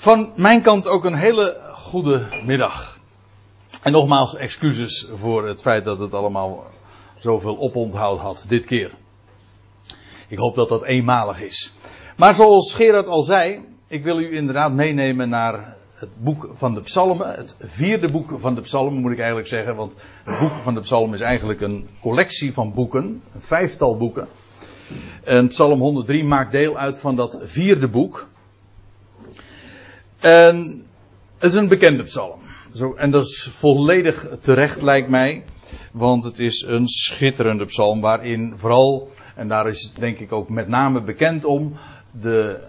Van mijn kant ook een hele goede middag. En nogmaals excuses voor het feit dat het allemaal zoveel oponthoud had dit keer. Ik hoop dat dat eenmalig is. Maar zoals Gerard al zei, ik wil u inderdaad meenemen naar het boek van de Psalmen. Het vierde boek van de Psalmen moet ik eigenlijk zeggen, want het boek van de Psalmen is eigenlijk een collectie van boeken, een vijftal boeken. En Psalm 103 maakt deel uit van dat vierde boek. En het is een bekende psalm. En dat is volledig terecht, lijkt mij. Want het is een schitterende psalm waarin vooral, en daar is het denk ik ook met name bekend om, de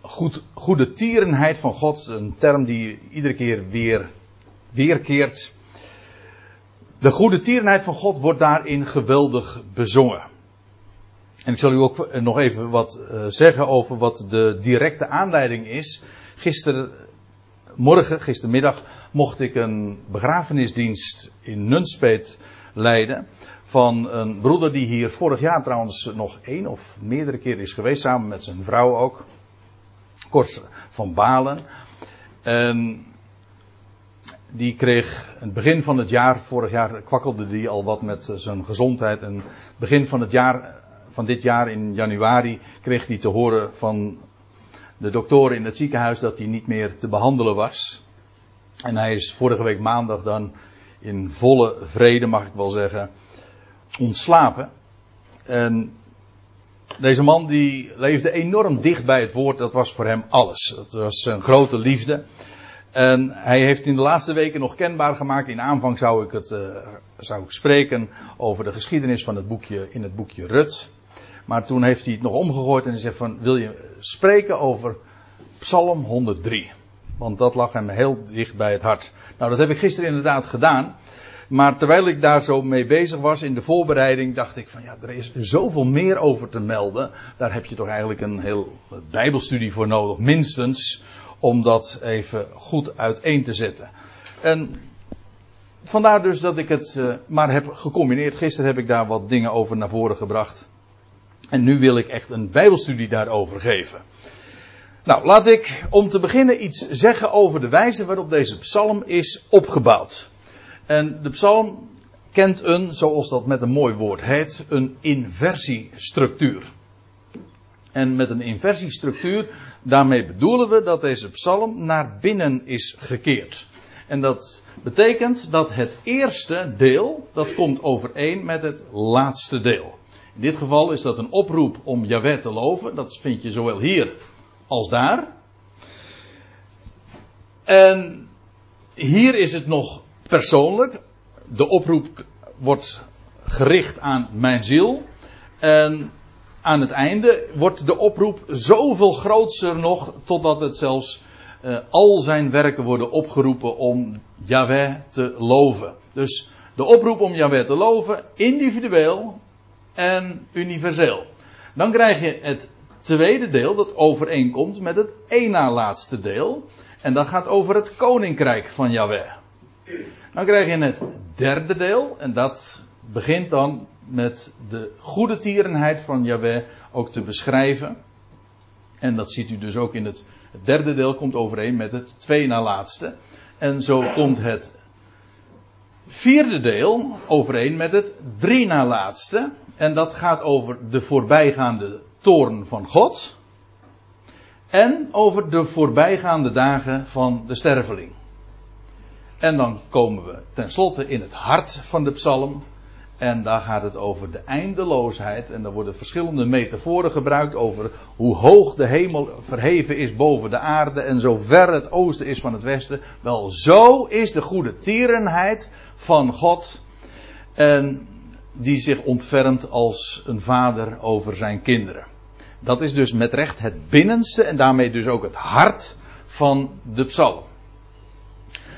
goed, goede tierenheid van God, een term die iedere keer weer weerkeert. De goede tierenheid van God wordt daarin geweldig bezongen. En ik zal u ook nog even wat uh, zeggen over wat de directe aanleiding is. Gistermorgen, gistermiddag, mocht ik een begrafenisdienst in Nunspeet leiden. Van een broeder die hier vorig jaar trouwens nog één of meerdere keer is geweest, samen met zijn vrouw ook. Kors van Balen. En die kreeg het begin van het jaar, vorig jaar kwakkelde die al wat met zijn gezondheid. En begin van het jaar, van dit jaar in januari, kreeg hij te horen van de doktoren in het ziekenhuis dat hij niet meer te behandelen was. En hij is vorige week maandag dan in volle vrede, mag ik wel zeggen, ontslapen. En deze man die leefde enorm dicht bij het woord, dat was voor hem alles. Dat was zijn grote liefde. En hij heeft in de laatste weken nog kenbaar gemaakt. In aanvang zou ik het uh, zou ik spreken over de geschiedenis van het boekje in het boekje Rut. Maar toen heeft hij het nog omgegooid en hij zegt van wil je spreken over Psalm 103. Want dat lag hem heel dicht bij het hart. Nou, dat heb ik gisteren inderdaad gedaan. Maar terwijl ik daar zo mee bezig was in de voorbereiding, dacht ik van ja, er is zoveel meer over te melden. Daar heb je toch eigenlijk een heel Bijbelstudie voor nodig, minstens, om dat even goed uiteen te zetten. En vandaar dus dat ik het uh, maar heb gecombineerd. Gisteren heb ik daar wat dingen over naar voren gebracht. En nu wil ik echt een Bijbelstudie daarover geven. Nou, laat ik om te beginnen iets zeggen over de wijze waarop deze psalm is opgebouwd. En de psalm kent een, zoals dat met een mooi woord heet, een inversiestructuur. En met een inversiestructuur, daarmee bedoelen we dat deze psalm naar binnen is gekeerd. En dat betekent dat het eerste deel, dat komt overeen met het laatste deel. In dit geval is dat een oproep om Yahweh te loven. Dat vind je zowel hier als daar. En hier is het nog persoonlijk. De oproep wordt gericht aan mijn ziel. En aan het einde wordt de oproep zoveel grootser nog, totdat het zelfs uh, al zijn werken worden opgeroepen om Yahweh te loven. Dus de oproep om Yahweh te loven, individueel en universeel. Dan krijg je het tweede deel dat overeenkomt met het één na laatste deel. En dat gaat over het koninkrijk van Yahweh. Dan krijg je het derde deel. En dat begint dan met de goede tierenheid van Yahweh ook te beschrijven. En dat ziet u dus ook in het, het derde deel komt overeen met het twee na laatste. En zo komt het vierde deel overeen met het drie na laatste. En dat gaat over de voorbijgaande toorn van God. En over de voorbijgaande dagen van de sterveling. En dan komen we tenslotte in het hart van de psalm. En daar gaat het over de eindeloosheid. En daar worden verschillende metaforen gebruikt over hoe hoog de hemel verheven is boven de aarde. En zo ver het oosten is van het westen. Wel, zo is de goede tierenheid van God. En die zich ontfermt als een vader over zijn kinderen. Dat is dus met recht het binnenste en daarmee dus ook het hart van de psalm.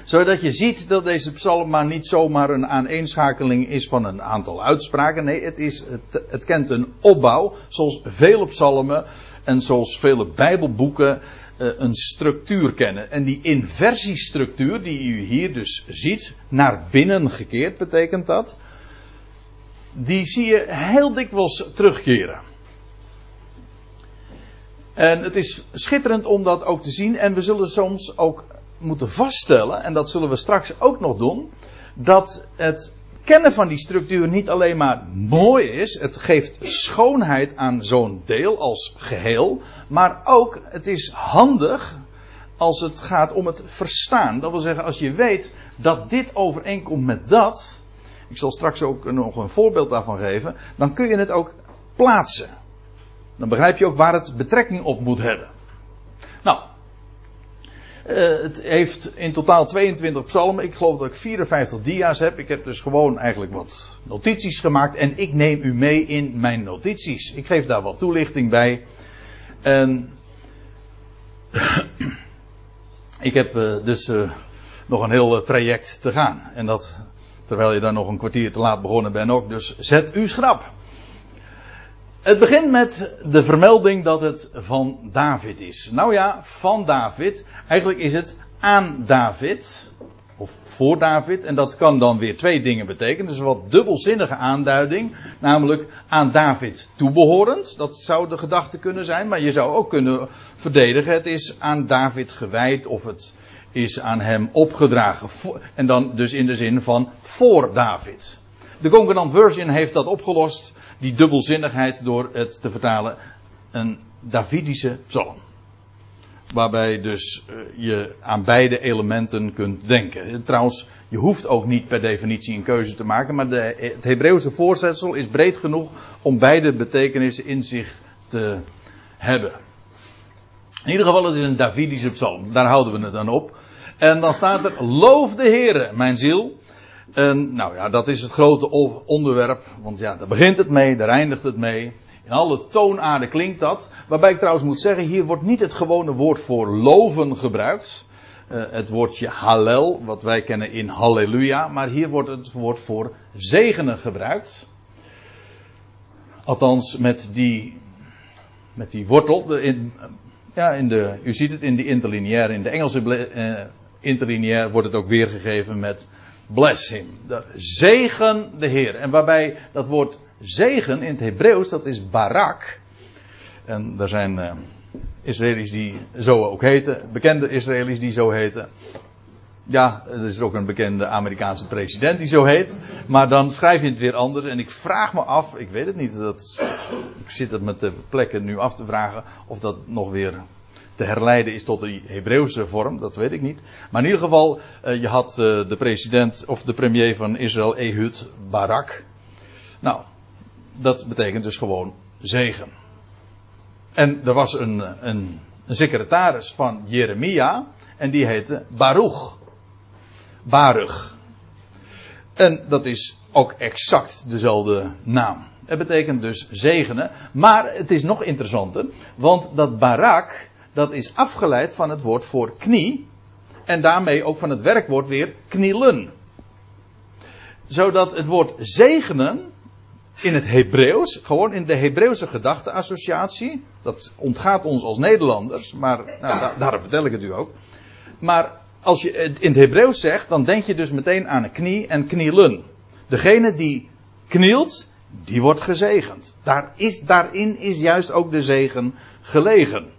Zodat je ziet dat deze psalm maar niet zomaar een aaneenschakeling is van een aantal uitspraken. Nee, het, is, het, het kent een opbouw, zoals vele psalmen en zoals vele bijbelboeken een structuur kennen. En die inversiestructuur die u hier dus ziet, naar binnen gekeerd betekent dat die zie je heel dikwijls terugkeren. En het is schitterend om dat ook te zien. En we zullen soms ook moeten vaststellen, en dat zullen we straks ook nog doen, dat het kennen van die structuur niet alleen maar mooi is, het geeft schoonheid aan zo'n deel als geheel, maar ook het is handig als het gaat om het verstaan. Dat wil zeggen, als je weet dat dit overeenkomt met dat, ik zal straks ook nog een voorbeeld daarvan geven, dan kun je het ook plaatsen. Dan begrijp je ook waar het betrekking op moet hebben. Nou, uh, het heeft in totaal 22 psalmen. Ik geloof dat ik 54 dia's heb. Ik heb dus gewoon eigenlijk wat notities gemaakt. En ik neem u mee in mijn notities. Ik geef daar wat toelichting bij. En ik heb uh, dus uh, nog een heel traject te gaan. En dat terwijl je dan nog een kwartier te laat begonnen bent ook. Dus zet u schrap. Het begint met de vermelding dat het van David is. Nou ja, van David. Eigenlijk is het aan David. Of voor David. En dat kan dan weer twee dingen betekenen. Dus een wat dubbelzinnige aanduiding. Namelijk aan David toebehorend. Dat zou de gedachte kunnen zijn. Maar je zou ook kunnen verdedigen. Het is aan David gewijd. Of het is aan hem opgedragen. En dan dus in de zin van voor David. De Concordant Version heeft dat opgelost die dubbelzinnigheid door het te vertalen een Davidische psalm. Waarbij dus eh, je aan beide elementen kunt denken. Trouwens, je hoeft ook niet per definitie een keuze te maken, maar de, het Hebreeuwse voorzetsel is breed genoeg om beide betekenissen in zich te hebben. In ieder geval, het is een Davidische psalm. Daar houden we het dan op. En dan staat er: Loof de Heere, mijn ziel. En nou ja, dat is het grote onderwerp. Want ja, daar begint het mee, daar eindigt het mee. In alle toonaarden klinkt dat. Waarbij ik trouwens moet zeggen, hier wordt niet het gewone woord voor loven gebruikt. Uh, het woordje hallel, wat wij kennen in halleluja. Maar hier wordt het woord voor zegenen gebruikt. Althans, met die, met die wortel. In, ja, in de, u ziet het in de interlineair. In de Engelse uh, interlineair wordt het ook weergegeven met bless him. De, zegen de Heer. En waarbij dat woord zegen in het Hebreeuws, dat is barak. En er zijn uh, Israëli's die zo ook heten, bekende Israëli's die zo heten. Ja, er is ook een bekende Amerikaanse president die zo heet. Maar dan schrijf je het weer anders. En ik vraag me af, ik weet het niet, dat, ik zit het met de plekken nu af te vragen of dat nog weer te herleiden is tot de Hebreeuwse vorm, dat weet ik niet. Maar in ieder geval, uh, je had uh, de president of de premier van Israël, Ehud Barak. Nou, dat betekent dus gewoon zegen. En er was een, een, een secretaris van Jeremia en die heette Baruch. Baruch. En dat is ook exact dezelfde naam. Het betekent dus zegenen. Maar het is nog interessanter, want dat Barak, dat is afgeleid van het woord voor knie. En daarmee ook van het werkwoord weer knielen. Zodat het woord zegenen in het Hebreeuws, gewoon in de Hebreeuwse gedachteassociatie, dat ontgaat ons als Nederlanders, maar nou, daar, daarom vertel ik het u ook. Maar als je het in het Hebreeuws zegt, dan denk je dus meteen aan een knie en knielen. Degene die knielt, die wordt gezegend. Daar is, daarin is juist ook de zegen gelegen.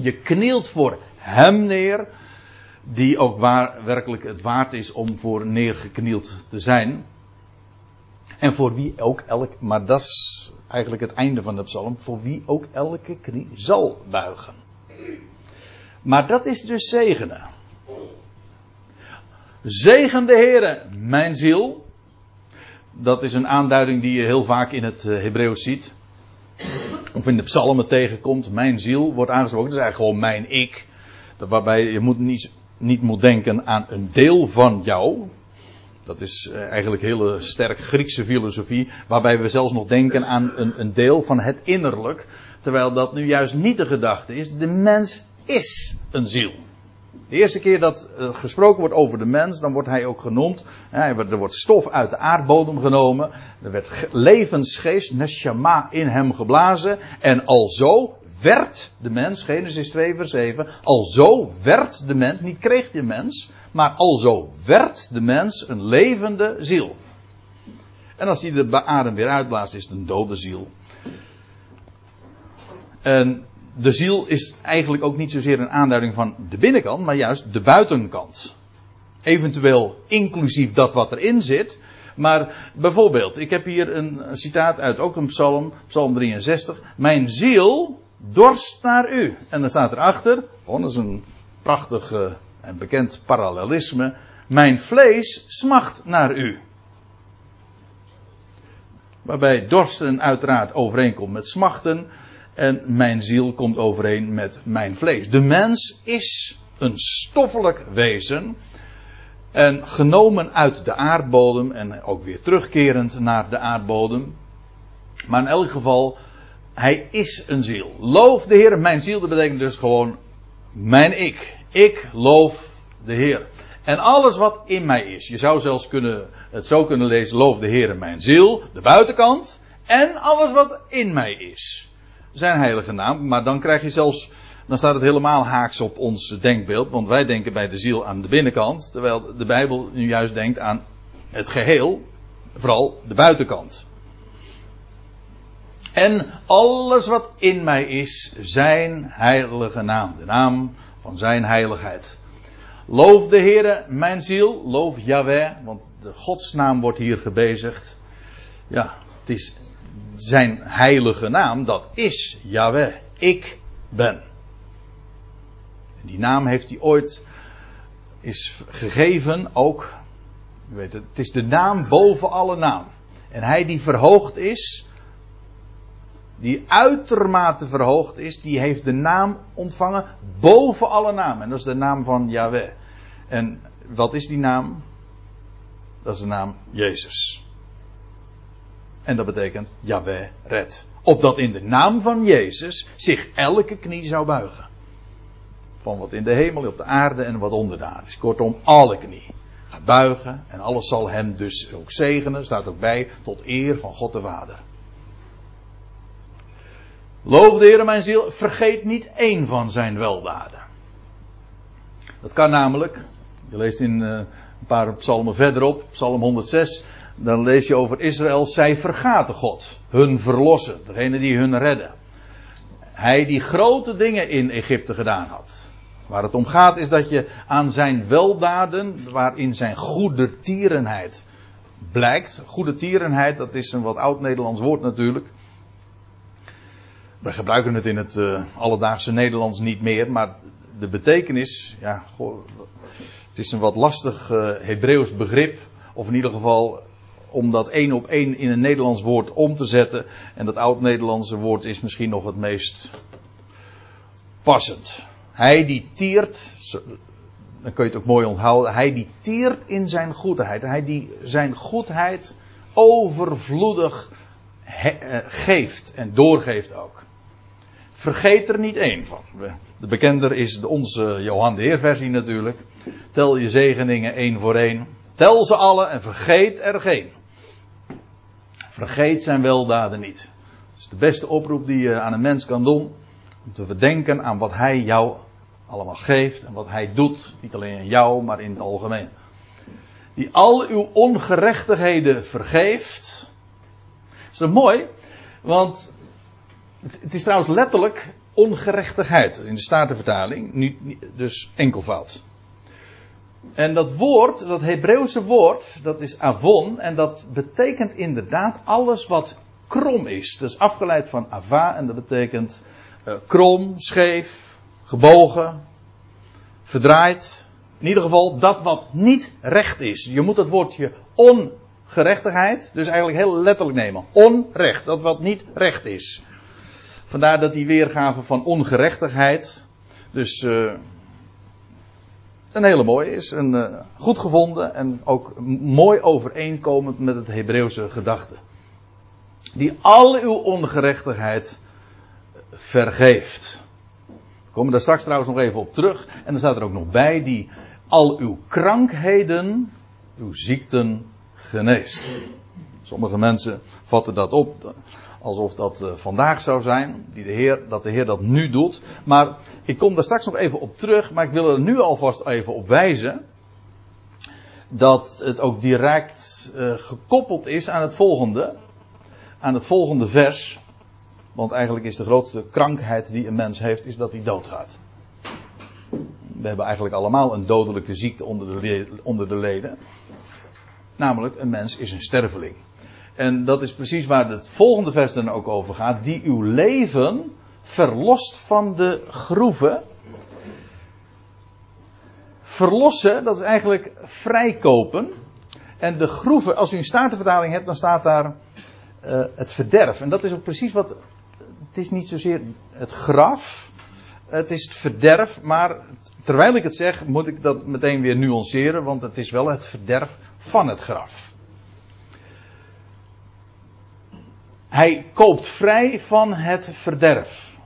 Je knielt voor hem neer, die ook waar, werkelijk het waard is om voor neergeknield te zijn. En voor wie ook elk, maar dat is eigenlijk het einde van de psalm, voor wie ook elke knie zal buigen. Maar dat is dus zegenen. Zegen de Heere, mijn ziel. Dat is een aanduiding die je heel vaak in het eh, Hebreeuws ziet of in de psalmen tegenkomt, mijn ziel wordt aangesproken. Dat is eigenlijk gewoon mijn ik. Waarbij je moet niet, niet moet denken aan een deel van jou. Dat is eh, eigenlijk hele sterk Griekse filosofie. Waarbij we zelfs nog denken aan een, een deel van het innerlijk. Terwijl dat nu juist niet de gedachte is. De mens is een ziel. De eerste keer dat uh, gesproken wordt over de mens, dan wordt hij ook genoemd. er wordt stof uit de aardbodem genomen. Er werd levensgeest, neshama, in hem geblazen. En alzo werd de mens, Genesis 2 vers 7, alzo werd de mens, niet kreeg de mens, maar alzo werd de mens een levende ziel. En als hij de adem weer uitblaast, is het een dode ziel. En de ziel is eigenlijk ook niet zozeer een aanduiding van de binnenkant, maar juist de buitenkant. Eventueel inclusief dat wat erin zit. Maar bijvoorbeeld, ik heb hier een citaat uit ook een psalm, psalm 63. Mijn ziel dorst naar u. En dan staat erachter, oh, dat is een prachtig uh, en bekend parallelisme. Mijn vlees smacht naar u. Waarbij dorsten uiteraard overeenkomt met smachten. En mijn ziel komt overeen met mijn vlees. De mens is een stoffelijk wezen. En genomen uit de aardbodem en ook weer terugkerend naar de aardbodem. Maar in elk geval, hij is een ziel. Loof de Heer. Mijn ziel, dat betekent dus gewoon mijn ik. Ik loof de Heer. En alles wat in mij is. Je zou zelfs kunnen, het zo kunnen lezen. Loof de Heer mijn ziel. De buitenkant. En alles wat in mij is. Zijn heilige naam. Maar dan krijg je zelfs dan staat het helemaal haaks op ons denkbeeld. Want wij denken bij de ziel aan de binnenkant. Terwijl de Bijbel nu juist denkt aan het geheel. Vooral de buitenkant. En alles wat in mij is, zijn heilige naam. De naam van zijn heiligheid. Loof de Heere, mijn ziel. Loof Yahweh, want de godsnaam wordt hier gebezigd. Ja, het is zijn heilige naam, dat is Yahweh. Ik ben. Die naam heeft hij ooit is gegeven ook. Weet het, het is de naam boven alle naam. En hij die verhoogd is, die uitermate verhoogd is, die heeft de naam ontvangen boven alle namen. En dat is de naam van Yahweh. En wat is die naam? Dat is de naam Jezus. En dat betekent Yahweh red. Opdat in de naam van Jezus zich elke knie zou buigen. Van wat in de hemel, op de aarde en wat onder de. Kortom, alle knie. Gaat buigen en alles zal hem dus ook zegenen. Staat ook bij tot eer van God de Vader. Loof de Heer mijn ziel, vergeet niet één van zijn weldaden. Dat kan namelijk, je leest in uh, een paar psalmen verderop, psalm 106, dan lees je over Israël, zij vergaten God, hun verlossen, degene die hun redden. Hij die grote dingen in Egypte gedaan had. Waar het om gaat is dat je aan zijn weldaden, waarin zijn goede tierenheid blijkt. Goede tierenheid, dat is een wat oud-Nederlands woord natuurlijk. We gebruiken het in het uh, alledaagse Nederlands niet meer, maar de betekenis, ja, goh, het is een wat lastig uh, Hebreeuws begrip. Of in ieder geval om dat één op één in een Nederlands woord om te zetten. En dat oud-Nederlandse woord is misschien nog het meest passend. Hij die tiert, dan kun je het ook mooi onthouden. Hij die tiert in zijn goedheid. Hij die zijn goedheid overvloedig eh, geeft en doorgeeft ook. Vergeet er niet één van. De bekender is onze Johan de Heer versie natuurlijk. Tel je zegeningen één voor één. Tel ze alle en vergeet er geen. Vergeet zijn weldaden niet. Dat is de beste oproep die je aan een mens kan doen. Om te verdenken aan wat hij jou allemaal geeft en wat hij doet. Niet alleen aan jou, maar in het algemeen. Die al uw ongerechtigheden vergeeft. Is dat mooi? Want het is trouwens letterlijk ongerechtigheid in de Statenvertaling. Dus enkelvoud. En dat woord, dat Hebreeuwse woord, dat is avon. En dat betekent inderdaad alles wat krom is. Dat is afgeleid van ava en dat betekent uh, krom, scheef, gebogen, verdraaid. In ieder geval dat wat niet recht is. Je moet het woordje ongerechtigheid, dus eigenlijk heel letterlijk nemen. Onrecht, dat wat niet recht is. Vandaar dat die weergave van ongerechtigheid, dus uh, een hele mooie is. Een, uh, goed gevonden en ook mooi overeenkomend met het Hebreeuwse gedachte. Die al uw ongerechtigheid vergeeft. We komen daar straks trouwens nog even op terug. En dan staat er ook nog bij die al uw krankheden, uw ziekten geneest. Sommige mensen vatten dat op alsof dat uh, vandaag zou zijn, die de Heer, dat de Heer dat nu doet. Maar ik kom daar straks nog even op terug, maar ik wil er nu alvast even op wijzen dat het ook direct uh, gekoppeld is aan het volgende, aan het volgende vers. Want eigenlijk is de grootste krankheid die een mens heeft, is dat hij doodgaat. We hebben eigenlijk allemaal een dodelijke ziekte onder de, onder de leden. Namelijk, een mens is een sterveling. En dat is precies waar het volgende vers dan ook over gaat. Die uw leven verlost van de groeven. Verlossen, dat is eigenlijk vrijkopen. En de groeven, als u een statenvertaling hebt, dan staat daar uh, het verderf. En dat is ook precies wat. Het is niet zozeer het graf. Het is het verderf. Maar terwijl ik het zeg, moet ik dat meteen weer nuanceren. Want het is wel het verderf van het graf. Hij koopt vrij van het verderf.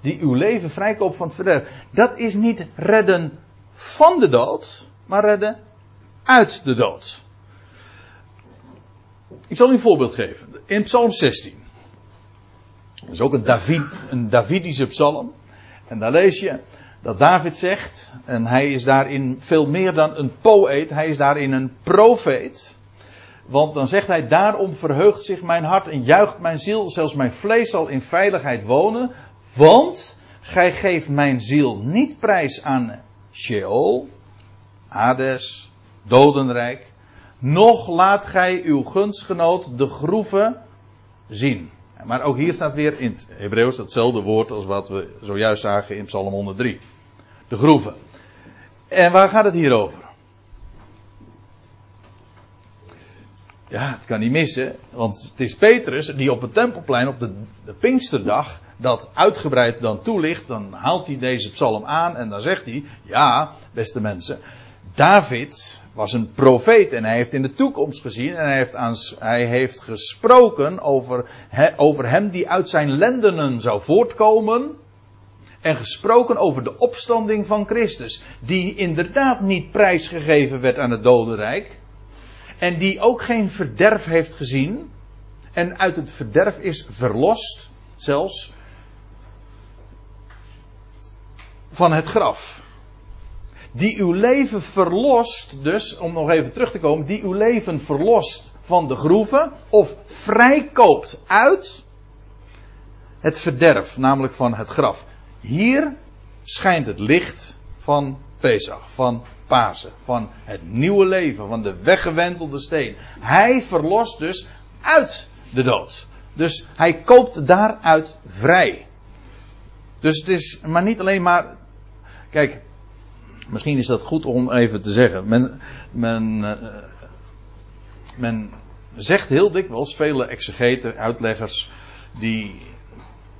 Die uw leven vrijkoopt van het verderf. Dat is niet redden van de dood, maar redden uit de dood. Ik zal u een voorbeeld geven. In Psalm 16. Dat is ook een, David, een Davidische psalm. En daar lees je dat David zegt, en hij is daarin veel meer dan een poëet, hij is daarin een profeet. Want dan zegt hij, daarom verheugt zich mijn hart en juicht mijn ziel, zelfs mijn vlees zal in veiligheid wonen. Want gij geeft mijn ziel niet prijs aan Sheol, Hades, dodenrijk. Nog laat gij uw gunstgenoot de groeven zien. Maar ook hier staat weer in het Hebreeuws hetzelfde woord als wat we zojuist zagen in Psalm 103. De groeven. En waar gaat het hier over? Ja, het kan niet missen, want het is Petrus die op het tempelplein op de, Pinksterdag dat uitgebreid dan toelicht. Dan haalt hij deze psalm aan en dan zegt hij: Ja, beste mensen, David was een profeet en hij heeft in de toekomst gezien en hij heeft, aan, hij heeft gesproken over, over hem die uit zijn lendenen zou voortkomen. En gesproken over de opstanding van Christus, die inderdaad niet prijsgegeven werd aan het dodenrijk. En die ook geen verderf heeft gezien. En uit het verderf is verlost, zelfs van het graf. Die uw leven verlost, dus, om nog even terug te komen, die uw leven verlost van de groeven, of vrijkoopt uit het verderf, namelijk van het graf. Hier schijnt het licht van Pesach, van Pasen, van het nieuwe leven, van de weggewentelde steen. Hij verlost dus uit de dood. Dus hij koopt daaruit vrij. Dus het is maar niet alleen maar. Kijk, misschien is dat goed om even te zeggen. Men, men, uh, men zegt heel dikwijls, vele exegeten, uitleggers, die,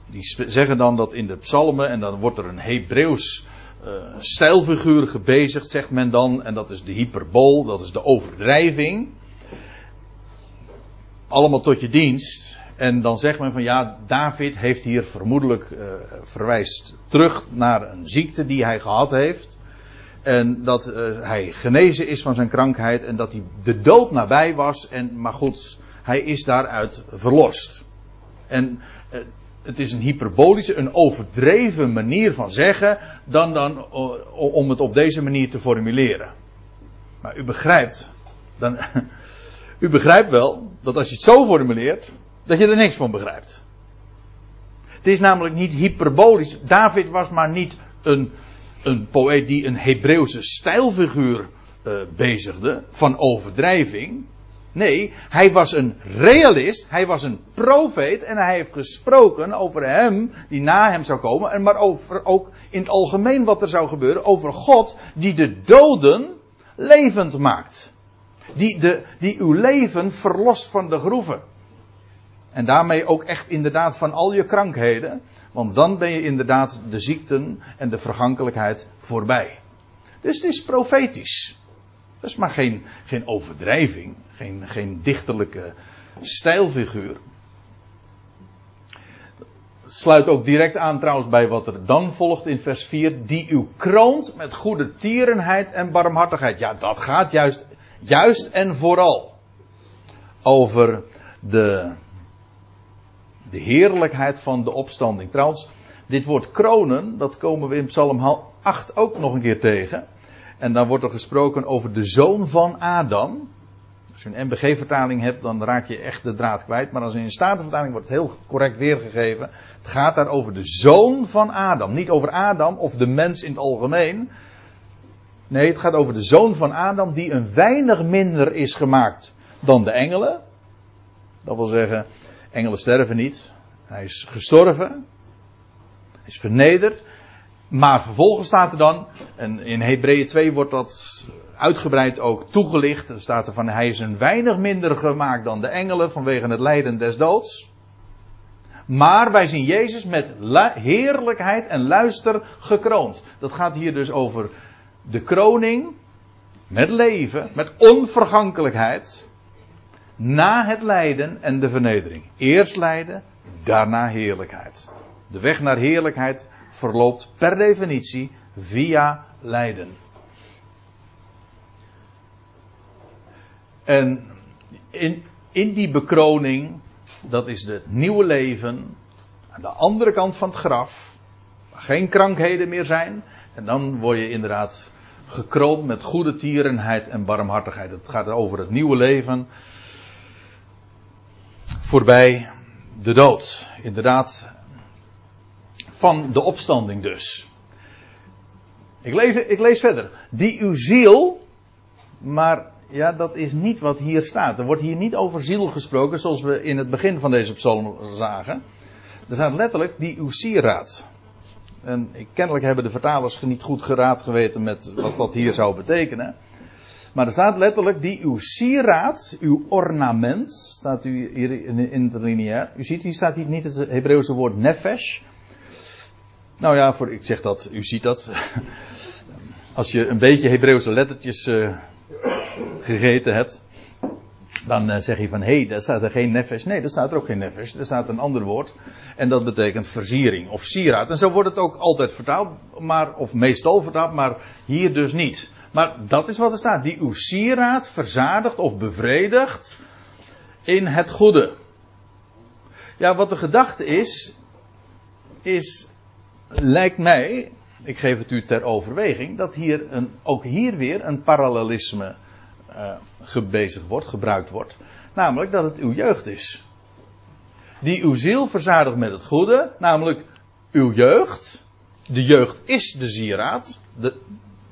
die zeggen dan dat in de psalmen, en dan wordt er een Hebreeuws uh, stijlfiguur gebezigd, zegt men dan, en dat is de hyperbool, dat is de overdrijving. Allemaal tot je dienst. En dan zegt men van ja, David heeft hier vermoedelijk uh, verwijst terug naar een ziekte die hij gehad heeft. En dat uh, hij genezen is van zijn krankheid en dat hij de dood nabij was. En, maar goed, hij is daaruit verlost. En het is een hyperbolische, een overdreven manier van zeggen dan, dan om het op deze manier te formuleren. Maar u begrijpt, dan, u begrijpt wel dat als je het zo formuleert, dat je er niks van begrijpt. Het is namelijk niet hyperbolisch. David was maar niet een, een poëet die een Hebreeuwse stijlfiguur uh, bezigde van overdrijving. Nee, hij was een realist, hij was een profeet en hij heeft gesproken over hem die na hem zou komen, en maar over ook in het algemeen wat er zou gebeuren, over God die de doden levend maakt. Die, de, die uw leven verlost van de groeven. En daarmee ook echt inderdaad van al je krankheden. Want dan ben je inderdaad de ziekten en de vergankelijkheid voorbij. Dus het is profetisch. Dat is maar geen, geen overdrijving. Geen, geen dichterlijke stijlfiguur. Sluit ook direct aan trouwens bij wat er dan volgt in vers 4. Die u kroont met goede tierenheid en barmhartigheid. Ja, dat gaat juist, juist en vooral over de, de heerlijkheid van de opstanding. Trouwens, dit woord kronen, dat komen we in Psalm 8 ook nog een keer tegen. En dan wordt er gesproken over de zoon van Adam. Als je een MBG-vertaling hebt, dan raak je echt de draad kwijt. Maar als in een Statenvertaling wordt het heel correct weergegeven. Het gaat daar over de zoon van Adam. Niet over Adam of de mens in het algemeen. Nee, het gaat over de zoon van Adam die een weinig minder is gemaakt dan de engelen. Dat wil zeggen, engelen sterven niet. Hij is gestorven. Hij is vernederd. Maar vervolgens staat er dan, en in Hebreeën 2 wordt dat uitgebreid ook toegelicht. Er staat er van, hij is een weinig minder gemaakt dan de engelen vanwege het lijden des doods. Maar wij zien Jezus met heerlijkheid en luister gekroond. Dat gaat hier dus over de kroning met leven, met onvergankelijkheid. Na het lijden en de vernedering. Eerst lijden, daarna heerlijkheid. De weg naar heerlijkheid verloopt per definitie via lijden. En in, in die bekroning, dat is het nieuwe leven, aan de andere kant van het graf, waar geen krankheden meer zijn, en dan word je inderdaad gekroond met goede tierenheid en barmhartigheid. Het gaat over het nieuwe leven voorbij de dood. Inderdaad, van de opstanding dus. Ik lees, ik lees verder. Die uw ziel, maar ja, dat is niet wat hier staat. Er wordt hier niet over ziel gesproken, zoals we in het begin van deze psalm zagen. Er staat letterlijk die uw sieraad. En kennelijk hebben de vertalers niet goed geraad geweten met wat dat hier zou betekenen. Maar er staat letterlijk die uw sieraad, uw ornament, staat u hier in het lineair. U ziet, hier staat hier niet het Hebreeuwse woord nefesh. Nou ja, voor, ik zeg dat, u ziet dat. Als je een beetje Hebreeuwse lettertjes uh, gegeten hebt, dan uh, zeg je van, hé, hey, daar staat er geen nefesh. Nee, daar staat er ook geen nefesh. Er staat een ander woord. En dat betekent versiering of sieraad. En zo wordt het ook altijd vertaald, maar, of meestal vertaald, maar hier dus niet. Maar dat is wat er staat. Die uw sieraad verzadigt of bevredigt in het goede. Ja, wat de gedachte is, is, lijkt mij, ik geef het u ter overweging, dat hier een, ook hier weer een parallelisme uh, gebezigd wordt, gebruikt wordt. Namelijk dat het uw jeugd is. Die uw ziel verzadigt met het goede, namelijk uw jeugd. De jeugd is de zieraad. De,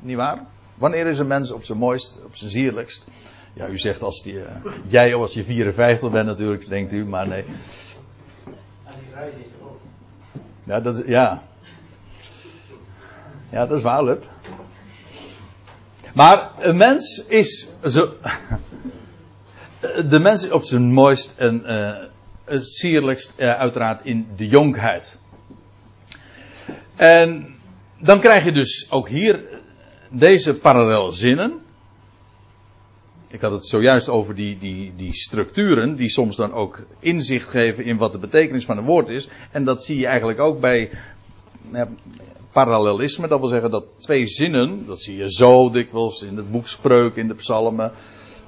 niet waar? Wanneer is een mens op zijn mooist, op zijn zierlijkst? Ja, u zegt als die, uh, jij als je 54 bent natuurlijk, denkt u, maar nee. Ja, dat, ja. Ja, dat is waar, Lup. Maar een mens is zo. De mens is op zijn mooist en uh, sierlijkst uh, uiteraard in de jonkheid. En dan krijg je dus ook hier deze parallel zinnen. Ik had het zojuist over die, die, die structuren, die soms dan ook inzicht geven in wat de betekenis van een woord is. En dat zie je eigenlijk ook bij parallelisme. Dat wil zeggen dat twee zinnen, dat zie je zo dikwijls in het boek Spreuk, in de psalmen,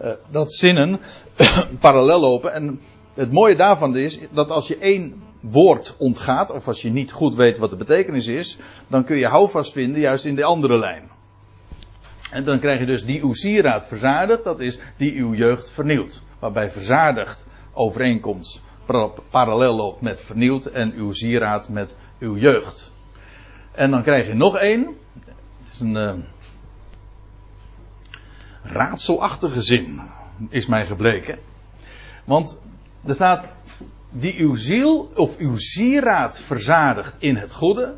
uh, dat zinnen parallel lopen. En het mooie daarvan is dat als je één woord ontgaat, of als je niet goed weet wat de betekenis is, dan kun je houvast vinden juist in de andere lijn. En dan krijg je dus die uw sieraad verzadigd, dat is die uw jeugd vernieuwd. Waarbij verzadigd overeenkomst parallel loopt met vernieuwd en uw sieraad met uw jeugd. En dan krijg je nog één. Het is een uh, raadselachtige zin, is mij gebleken. Want er staat, die uw ziel of uw sieraad verzadigt in het goede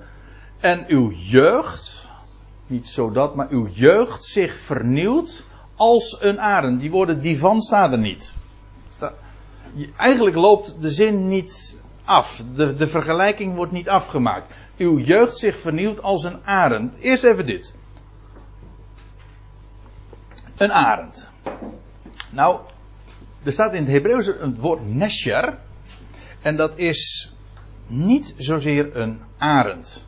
en uw jeugd, niet zodat, maar uw jeugd zich vernieuwt als een arend. Die woorden die van staat er niet. eigenlijk loopt de zin niet af. De, de vergelijking wordt niet afgemaakt uw jeugd zich vernieuwt als een arend. Eerst even dit. Een arend. Nou, er staat in het Hebreeuws het woord nesher. En dat is niet zozeer een arend,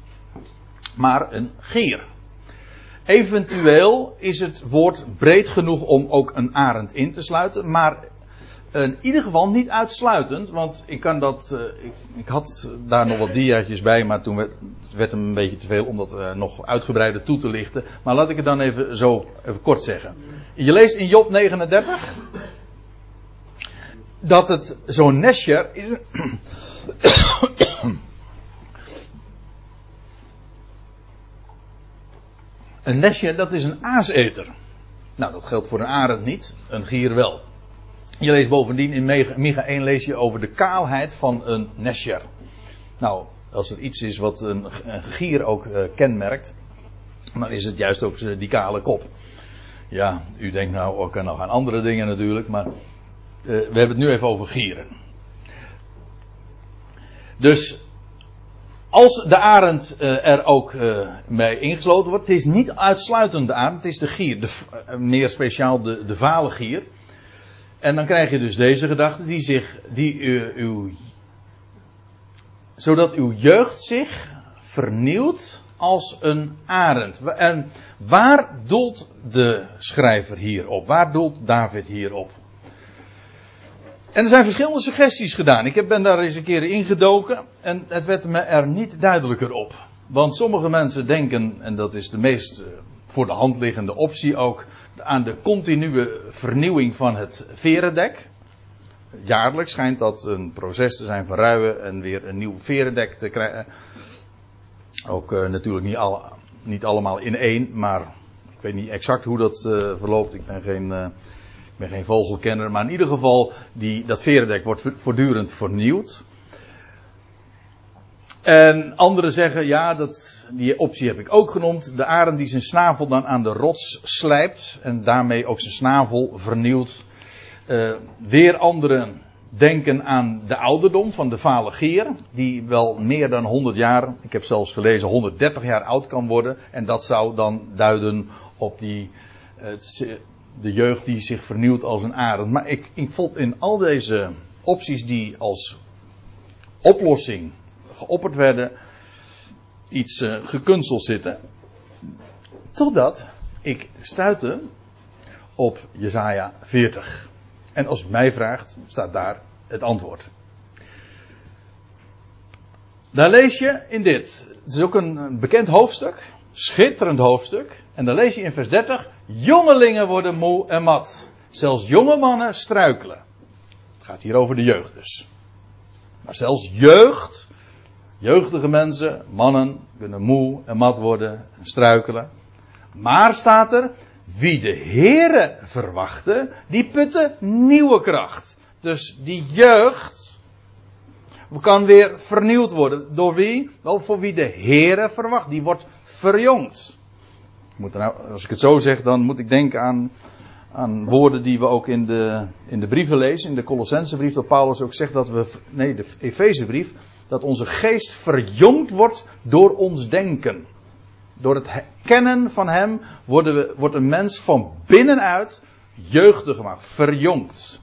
maar een geer. Eventueel is het woord breed genoeg om ook een arend in te sluiten, maar in ieder geval niet uitsluitend, want ik kan dat. Uh, ik, ik, had daar nog wat diaatjes bij, maar toen werd, het hem een beetje te veel om dat uh, nog uitgebreider toe te lichten. Maar laat ik het dan even zo even kort zeggen. Je leest in Job 39. dat het zo'n nestje. een nestje, dat is een aaseter. Nou, dat geldt voor een arend niet, een gier wel. Je leest bovendien in Micha 1 lees je over de kaalheid van een nesjer. Nou, als er iets is wat een, gier ook uh, kenmerkt, dan is het juist ook die kale kop. Ja, u denkt nou ook nog aan andere dingen natuurlijk, maar uh, we hebben het nu even over gieren. Dus als de arend er ook mee ingesloten wordt, het is niet uitsluitend de arend, het is de gier, de, meer speciaal de, de vale gier. En dan krijg je dus deze gedachte, die zich, die uw, zodat uw jeugd zich vernieuwt als een arend. En waar doelt de schrijver hierop? Waar doelt David hierop? En er zijn verschillende suggesties gedaan. Ik ben daar eens een keer ingedoken en het werd me er niet duidelijker op. Want sommige mensen denken, en dat is de meest eh, voor de hand liggende optie ook, aan de continue vernieuwing van het verendek. Jaarlijks schijnt dat een proces te zijn verruimen en weer een nieuw verendek te krijgen. Ook uh, natuurlijk niet, niet, allemaal in één, maar ik weet niet exact hoe dat uh, verloopt. Ik ben geen, uh, ik ben geen vogelkenner, maar in ieder geval, die, dat verendek wordt voortdurend vernieuwd. En anderen zeggen, ja, dat, die optie heb ik ook genoemd. De arend die zijn snavel dan aan de rots slijpt en daarmee ook zijn snavel vernieuwt. Uh, weer anderen denken aan de ouderdom van de vale gier, die wel meer dan 100 jaar, ik heb zelfs gelezen 130 jaar oud kan worden. En dat zou dan duiden op die, de jeugd die zich vernieuwt als een arend. Maar ik, ik vond in al deze opties die als oplossing geopperd werden, iets uh, gekunsteld zitten. Totdat ik stuitte op Jesaja 40. En als u mij vraagt, staat daar het antwoord. Daar lees je in dit. Het is ook een bekend hoofdstuk. Schitterend hoofdstuk. En dan lees je in vers 30. Jongelingen worden moe en mat. Zelfs jonge mannen struikelen. Het gaat hier over de jeugd dus. Maar zelfs jeugd Jeugdige mensen, mannen, kunnen moe en mat worden en struikelen. Maar staat er, wie de Here verwachten, die putten nieuwe kracht. Dus die jeugd kan weer vernieuwd worden. Door wie? Wel voor wie de Here verwacht. Die wordt verjongd. Moet nou, als ik het zo zeg, dan moet ik denken aan, aan woorden die we ook in de, in de brieven lezen. In de Colossensebrief dat Paulus ook zegt dat we, nee, de Efezebrief, dat onze geest verjongd wordt door ons denken. Door het kennen van Hem worden we, wordt een mens van binnenuit jeugdig gemaakt, verjongd.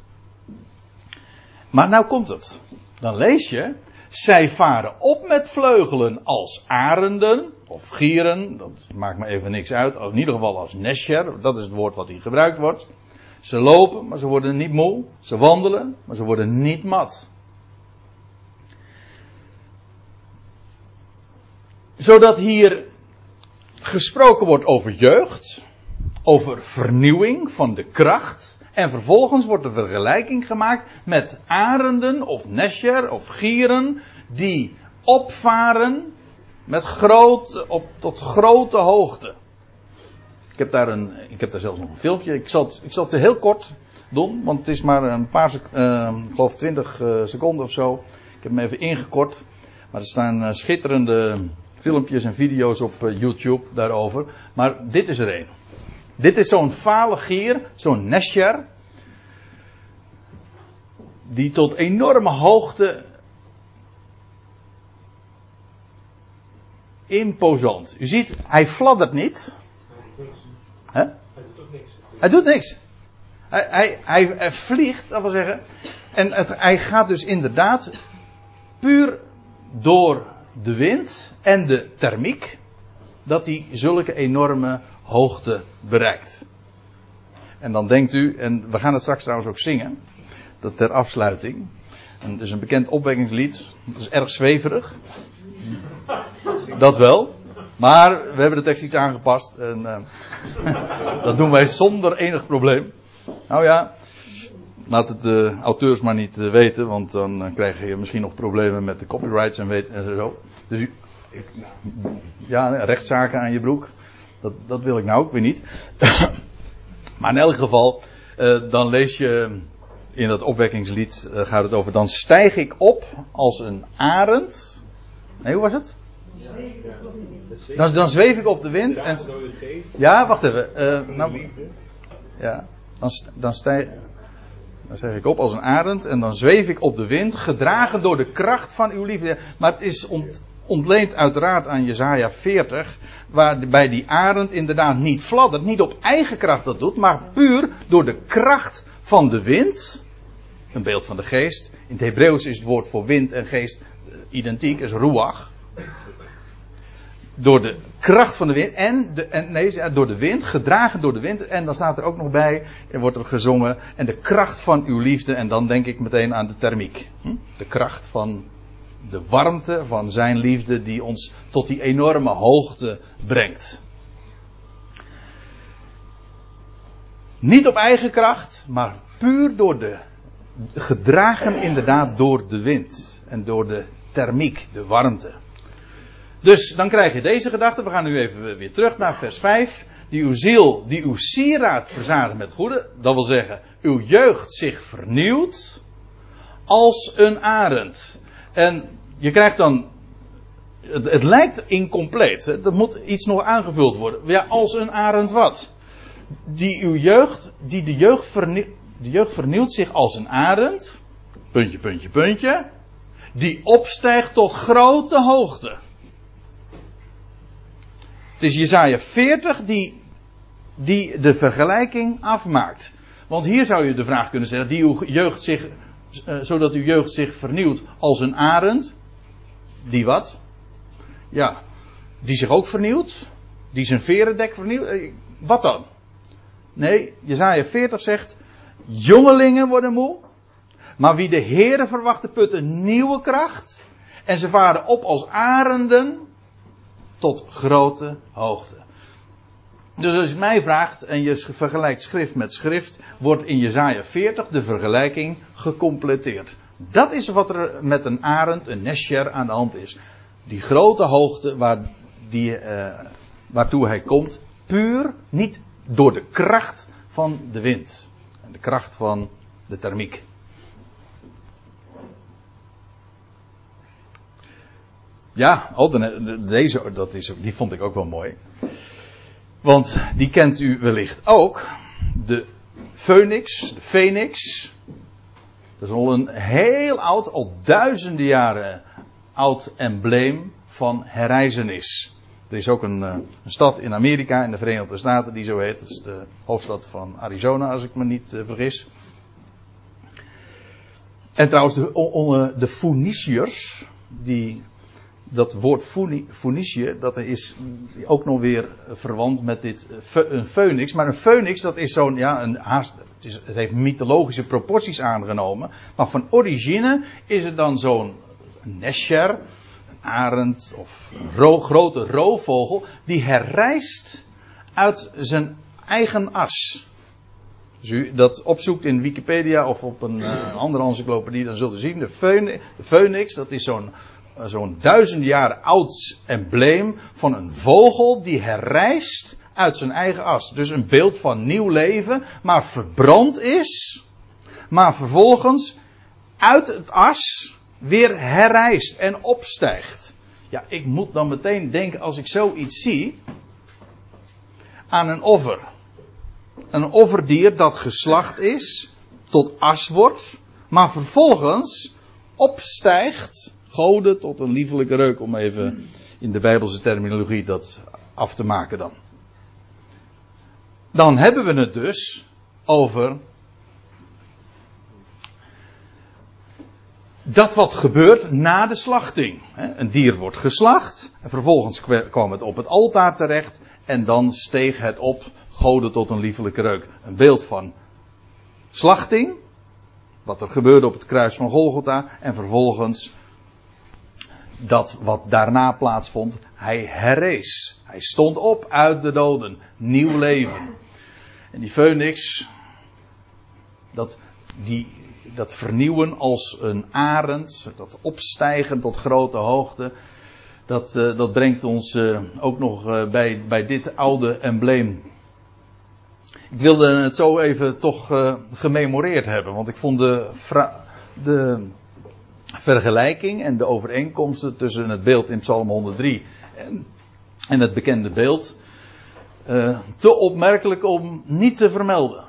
Maar nou komt het. Dan lees je, zij varen op met vleugelen als arenden of gieren, dat maakt me even niks uit, in ieder geval als nesher, dat is het woord wat hier gebruikt wordt. Ze lopen, maar ze worden niet moe. Ze wandelen, maar ze worden niet mat. Zodat hier gesproken wordt over jeugd, over vernieuwing van de kracht. En vervolgens wordt de vergelijking gemaakt met arenden of nesjer of gieren die opvaren met groot, op, tot grote hoogte. Ik heb daar een, ik heb daar zelfs nog een filmpje. Ik zal het, ik zal het heel kort doen, want het is maar een paar, uh, ik geloof 20 uh, seconden of zo. Ik heb hem even ingekort. Maar er staan uh, schitterende filmpjes en video's op uh, YouTube daarover. Maar dit is er een. Dit is zo'n fale gier, zo'n nesjer. Die tot enorme hoogte. Imposant. U ziet, hij fladdert niet. Hij doet niks? Hij doet niks. Hij, hij, hij vliegt, dat wil zeggen. En het, hij gaat dus inderdaad puur door de wind en de thermiek, dat hij zulke enorme hoogte bereikt. En dan denkt u, en we gaan het straks trouwens ook zingen, dat ter afsluiting. En het is een bekend opwekkingslied, dat is erg zweverig. Dat wel. Maar we hebben de tekst iets aangepast. En uh, dat doen wij zonder enig probleem. Nou ja, laat het de auteurs maar niet eh, weten, want dan eh, krijg je misschien nog problemen met de copyrights en, weet, en zo. Dus u, ik, ja, rechtszaken aan je broek. Dat, dat wil ik nou ook weer niet. maar in elk geval, uh, dan lees je in dat opwekkingslied, uh, gaat het over, dan stijg ik op als een arend. Nee, hoe was het? Dan, zweef ik op de wind. En, ja, wacht even. Uh, nou, ja, dan, dan stijg, dan zeg ik op als een arend en dan zweef ik op de wind, gedragen door de kracht van uw liefde. Maar het is ont, ontleend uiteraard aan Jezaja 40, waar bij die arend inderdaad niet fladdert, niet op eigen kracht dat doet, maar puur door de kracht van de wind. Een beeld van de geest. In het Hebreeuws is het woord voor wind en geest identiek, is ruach door de kracht van de wind en, de, en nee, door de wind, gedragen door de wind. En dan staat er ook nog bij, er wordt er gezongen, en de kracht van uw liefde. En dan denk ik meteen aan de thermiek. Hm? De kracht van de warmte van zijn liefde die ons tot die enorme hoogte brengt. Niet op eigen kracht, maar puur door de, gedragen inderdaad door de wind. En door de thermiek, de warmte. Dus dan krijg je deze gedachte. We gaan nu even weer terug naar vers 5. Die uw ziel, die uw sieraad verzadigt met goede. Dat wil zeggen, uw jeugd zich vernieuwt als een arend. En je krijgt dan. Het, het lijkt incompleet. Er moet iets nog aangevuld worden. Ja, als een arend wat? Die uw jeugd, die de jeugd, vernieuwt, zich als een arend. Puntje, puntje, puntje. Die opstijgt tot grote hoogte. Het is Jezaja 40 die, die de vergelijking afmaakt. Want hier zou je de vraag kunnen stellen, die uw jeugd zich, zodat uw jeugd zich vernieuwt als een arend. Die wat? Ja, die zich ook vernieuwt. Die zijn verendek vernieuwt. Uh, wat dan? Nee, Jezaja 40 zegt, jongelingen worden moe. Maar wie de Heeren verwachten put een nieuwe kracht. En ze varen op als arenden tot grote hoogte. Dus als je mij vraagt en je vergelijkt schrift met schrift, wordt in Jezaja 40 de vergelijking gecompleteerd. Dat is wat er met een arend, een nesjer aan de hand is. Die grote hoogte waar die, uh, waartoe hij komt, puur niet door de kracht van de wind. En de kracht van de thermiek. Ja, oh, deze, dat is, die vond ik ook wel mooi. Want die kent u wellicht ook. De Phoenix, de Phoenix. Dat is al een heel oud, al duizenden jaren oud embleem van herreizenis. Er is ook een, eh, een, stad in Amerika, in de Verenigde Staten, die zo heet. Dat is de hoofdstad van Arizona, als ik me niet uh, vergis. En trouwens, de, de Phoeniciërs, die dat woord Phoenicië, dat is ook nog weer verwant met dit eh, een phoenix. Maar een phoenix, dat is zo'n, ja, een haast, het, is, het heeft mythologische proporties aangenomen. Maar van origine is het dan zo'n nesher, een arend of een ro, grote roofvogel, die herrijst uit zijn eigen as. Als u dat opzoekt in Wikipedia of op een uh, andere encyclopedie, dan zult u zien, de phoenix, de phoenix dat is zo'n zo'n duizend jaar oud embleem van een vogel die herrijst uit zijn eigen as. Dus een beeld van nieuw leven, maar verbrand is, maar vervolgens uit het as weer herrijst en opstijgt. Ja, ik moet dan meteen denken als ik zoiets zie aan een offer. Een offerdier dat geslacht is, tot as wordt, maar vervolgens opstijgt goden tot een liefelijke reuk, om even in de Bijbelse terminologie dat af te maken dan. Dan hebben we het dus over dat wat gebeurt na de slachting. Een dier wordt geslacht en vervolgens kwam het op het altaar terecht en dan steeg het op, goden tot een liefelijke reuk. Een beeld van slachting, wat er gebeurde op het kruis van Golgotha en vervolgens dat wat daarna plaatsvond, hij herrees. Hij stond op uit de doden. Nieuw leven. En die phoenix, dat die, dat vernieuwen als een arend, dat opstijgen tot grote hoogte, dat, uh, dat brengt ons uh, ook nog uh, bij, bij dit oude embleem. Ik wilde het zo even toch gememoreerd hebben, want ik vond de, de vergelijking en de overeenkomsten tussen het beeld in Psalm 103 en, en het bekende beeld te opmerkelijk om niet te vermelden.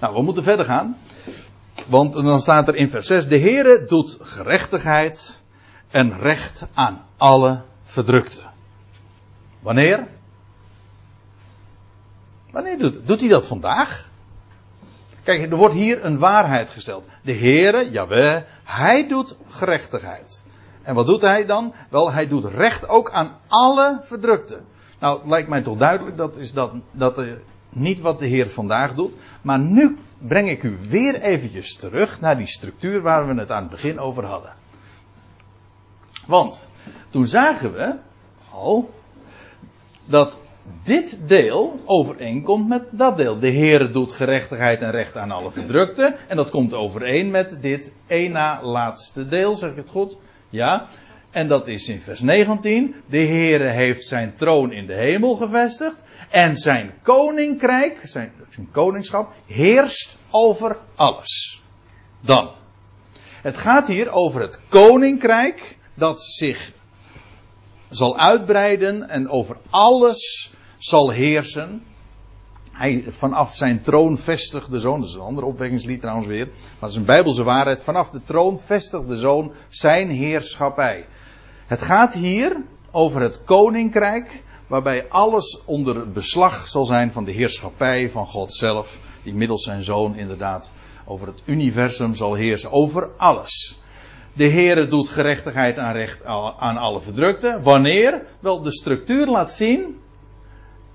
Nou, we moeten verder gaan. Want dan staat er in vers 6: De Heere doet gerechtigheid en recht aan alle verdrukten. Wanneer? Wanneer doet, doet hij dat vandaag? Kijk, er wordt hier een waarheid gesteld. De Heere, Jaweh, hij doet gerechtigheid. En wat doet hij dan? Wel, hij doet recht ook aan alle verdrukten. Nou, het lijkt mij toch duidelijk dat is dat, dat niet wat de Heer vandaag doet. Maar nu breng ik u weer eventjes terug naar die structuur waar we het aan het begin over hadden. Want toen zagen we al dat dit deel overeenkomt met dat deel. De Heer doet gerechtigheid en recht aan alle verdrukten. En dat komt overeen met dit één na laatste deel, zeg ik het goed? Ja. En dat is in vers 19. De Heere heeft zijn troon in de hemel gevestigd. En zijn koninkrijk, zijn koningschap, heerst over alles. Dan. Het gaat hier over het koninkrijk dat zich zal uitbreiden en over alles zal heersen. Hij vanaf zijn troon vestigt de zoon, dat is een ander opwekkingslied trouwens weer, maar dat is een bijbelse waarheid. Vanaf de troon vestigt de zoon zijn heerschappij. Het gaat hier over het koninkrijk waarbij alles onder beslag zal zijn van de heerschappij van God zelf, die middels zijn zoon inderdaad over het universum zal heersen, over alles. De Heere doet gerechtigheid aan, recht, aan alle verdrukten. Wanneer? Wel, de structuur laat zien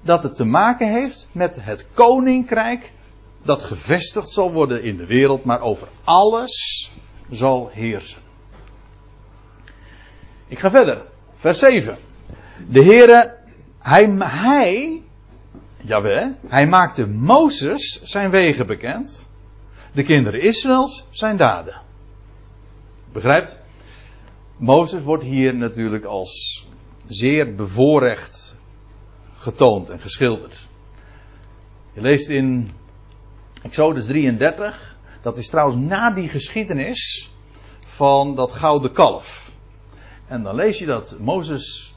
dat het te maken heeft met het koninkrijk dat gevestigd zal worden in de wereld, maar over alles zal heersen. Ik ga verder. Vers 7. De Heere hij, hij, jawel, hij maakte Mozes zijn wegen bekend. De kinderen Israëls zijn daden. Begrijpt? Mozes wordt hier natuurlijk als zeer bevoorrecht getoond en geschilderd. Je leest in Exodus 33, dat is trouwens na die geschiedenis van dat gouden kalf. En dan lees je dat Mozes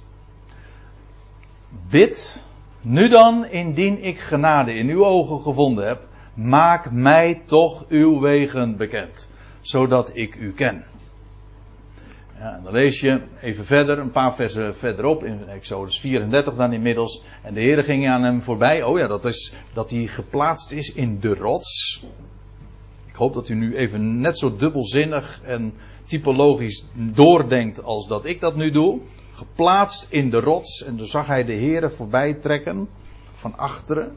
Bid, nu dan, indien ik genade in uw ogen gevonden heb, maak mij toch uw wegen bekend, zodat ik u ken. Ja, en dan lees je even verder, een paar versen verderop, in Exodus 34 dan inmiddels. En de Heer ging aan hem voorbij. Oh ja, dat is dat hij geplaatst is in de rots. Ik hoop dat u nu even net zo dubbelzinnig en typologisch doordenkt als dat ik dat nu doe geplaatst in de rots. En toen zag hij de heren voorbij trekken van achteren.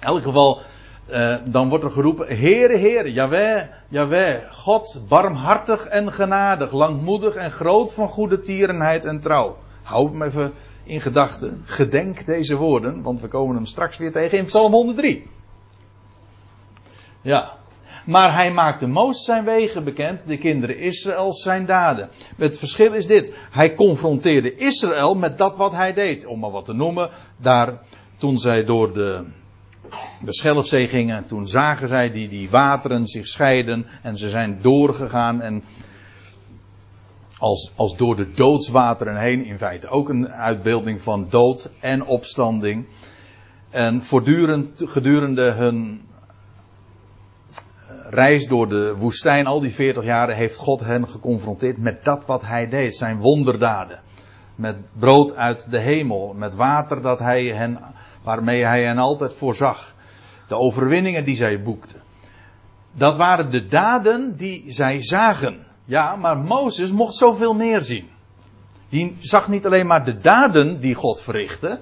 In elk geval, eh, dan wordt er geroepen: Heere, Heere, Jaweh, Jaweh, God, barmhartig en genadig, langmoedig en groot van goede tierenheid en trouw. Houd hem even in gedachten. Gedenk deze woorden, want we komen hem straks weer tegen in Psalm 103. Ja, maar hij maakte Mozes zijn wegen bekend, de kinderen Israëls zijn daden. Het verschil is dit. Hij confronteerde Israël met dat wat hij deed. Om maar wat te noemen, daar toen zij door de, de Schelfzee gingen, toen zagen zij die, die wateren zich scheiden en ze zijn doorgegaan en als, als door de doodswateren heen, in feite ook een uitbeelding van dood en opstanding. En voortdurend gedurende hun reis door de woestijn, al die 40 jaren, heeft God hen geconfronteerd met dat wat hij deed, zijn wonderdaden. Met brood uit de hemel, met water dat hij hen, waarmee hij hen altijd voorzag. De overwinningen die zij boekten. Dat waren de daden die zij zagen. Ja, maar Mozes mocht zoveel meer zien. Die zag niet alleen maar de daden die God verrichtte,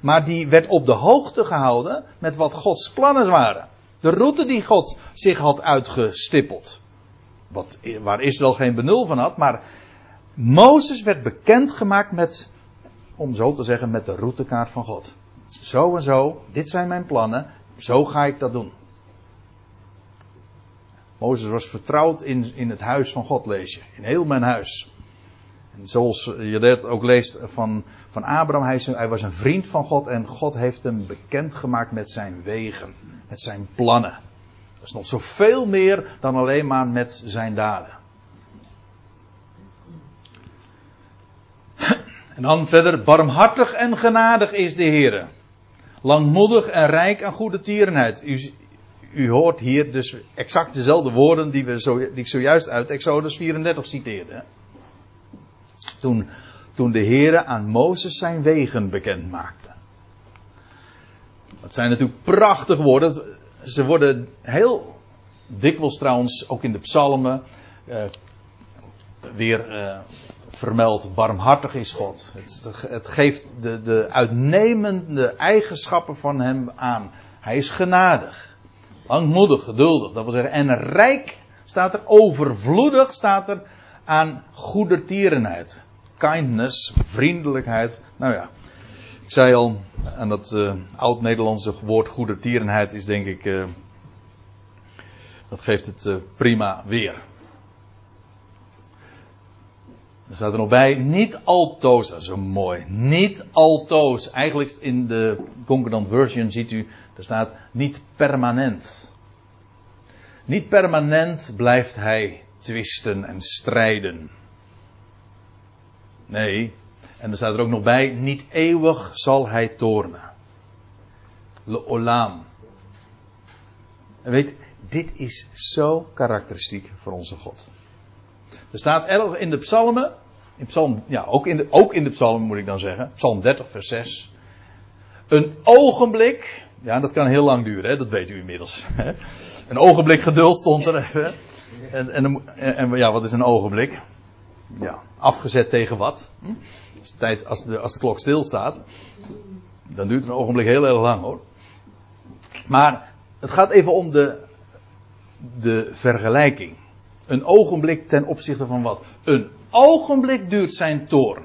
maar die werd op de hoogte gehouden met wat Gods plannen waren. De route die God zich had uitgestippeld. Wat, waar Israël geen benul van had, maar Mozes werd bekendgemaakt met, om zo te zeggen, met de routekaart van God. Zo en zo, dit zijn mijn plannen, Zo ga ik dat doen. Mozes was vertrouwd in, in het huis van God, lees je. In heel mijn huis. En zoals je dat ook leest van, van Abraham, hij, hij was een vriend van God en God heeft hem bekendgemaakt met zijn wegen, met zijn plannen. Dat is nog zoveel meer dan alleen maar met zijn daden. En dan verder, barmhartig en genadig is de Heer. Langmoedig en rijk aan goede tierenheid. U, u hoort hier dus exact dezelfde woorden die, we zo, die ik zojuist uit Exodus 34 citeerde. Toen, toen de Heer aan Mozes zijn wegen bekend maakte. Dat zijn natuurlijk prachtige woorden. Ze worden heel dikwijls trouwens ook in de psalmen uh, weer uh, vermeld. Barmhartig is God. Het, het geeft de, de uitnemende eigenschappen van hem aan. Hij is genadig. Langmoedig, geduldig. Dat wil zeggen, en rijk staat er, overvloedig staat er aan goedertierenheid. Kindness, vriendelijkheid. Nou ja, ik zei al, en dat uh, oud-Nederlandse woord goedertierenheid is denk ik, uh, dat geeft het uh, prima weer. Er staat er nog bij, niet altoos, dat is zo mooi, niet altoos. Eigenlijk in de Concordant Version ziet u, er staat niet permanent. Niet permanent blijft hij twisten en strijden. Nee, en er staat er ook nog bij, niet eeuwig zal hij toornen. Le olam. En weet, dit is zo karakteristiek voor onze God. Er staat erg in de psalmen, in psalm, ja, ook in, de, ook in de psalmen moet ik dan zeggen, psalm 30 vers 6. Een ogenblik, ja dat kan heel lang duren, hè, dat weet u inmiddels. Hè. Een ogenblik geduld stond er even. En, en, en, ja, wat is een ogenblik? Ja, afgezet tegen wat? Hm? Als, de tijd, als, de, als de klok stilstaat, dan duurt een ogenblik heel erg lang hoor. Maar het gaat even om de, de vergelijking. Een ogenblik ten opzichte van wat? Een ogenblik duurt zijn toorn.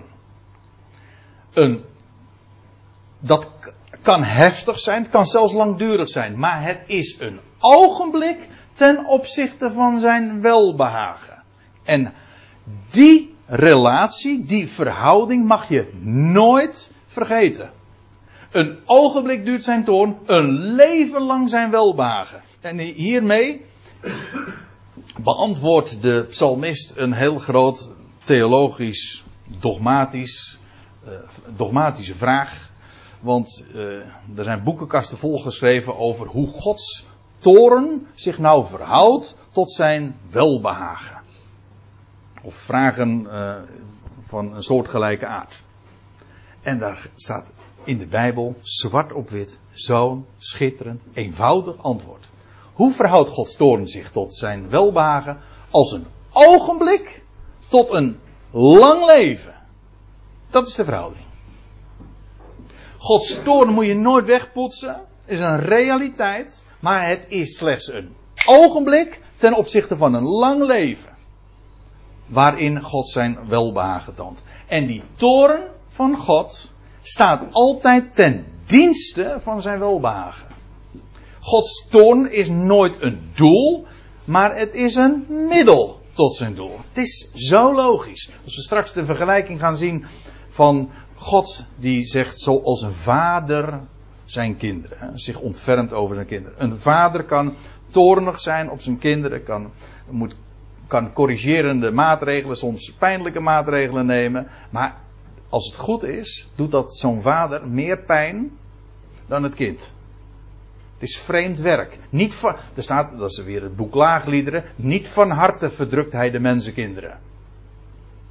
Een, dat kan heftig zijn, het kan zelfs langdurig zijn, maar het is een ogenblik ten opzichte van zijn welbehagen. En die relatie, die verhouding mag je nooit vergeten. Een ogenblik duurt zijn toorn, een leven lang zijn welbehagen. En hiermee beantwoordt de psalmist een heel groot theologisch, dogmatisch, uh, dogmatische vraag. Want uh, er zijn boekenkasten volgeschreven over hoe Gods toren zich nou verhoudt tot zijn welbehagen. Of vragen uh, van een soortgelijke aard. En daar staat in de Bijbel zwart op wit zo'n schitterend, eenvoudig antwoord. Hoe verhoudt Gods toorn zich tot zijn welbehagen? Als een ogenblik tot een lang leven. Dat is de verhouding. Gods toorn moet je nooit wegpoetsen. Is een realiteit. Maar het is slechts een ogenblik ten opzichte van een lang leven. Waarin God zijn welbehagen toont. En die toorn van God staat altijd ten dienste van zijn welbehagen. Gods toorn is nooit een doel, maar het is een middel tot zijn doel. Het is zo logisch. Als we straks de vergelijking gaan zien van God die zegt zoals een vader zijn kinderen, hè, zich ontfermt over zijn kinderen. Een vader kan toornig zijn op zijn kinderen, kan, moet, kan corrigerende maatregelen, soms pijnlijke maatregelen nemen, maar als het goed is, doet dat zo'n vader meer pijn dan het kind. Is vreemd werk. Niet van, er staat, dat is weer het boek Laagliederen. Niet van harte verdrukt hij de mensenkinderen.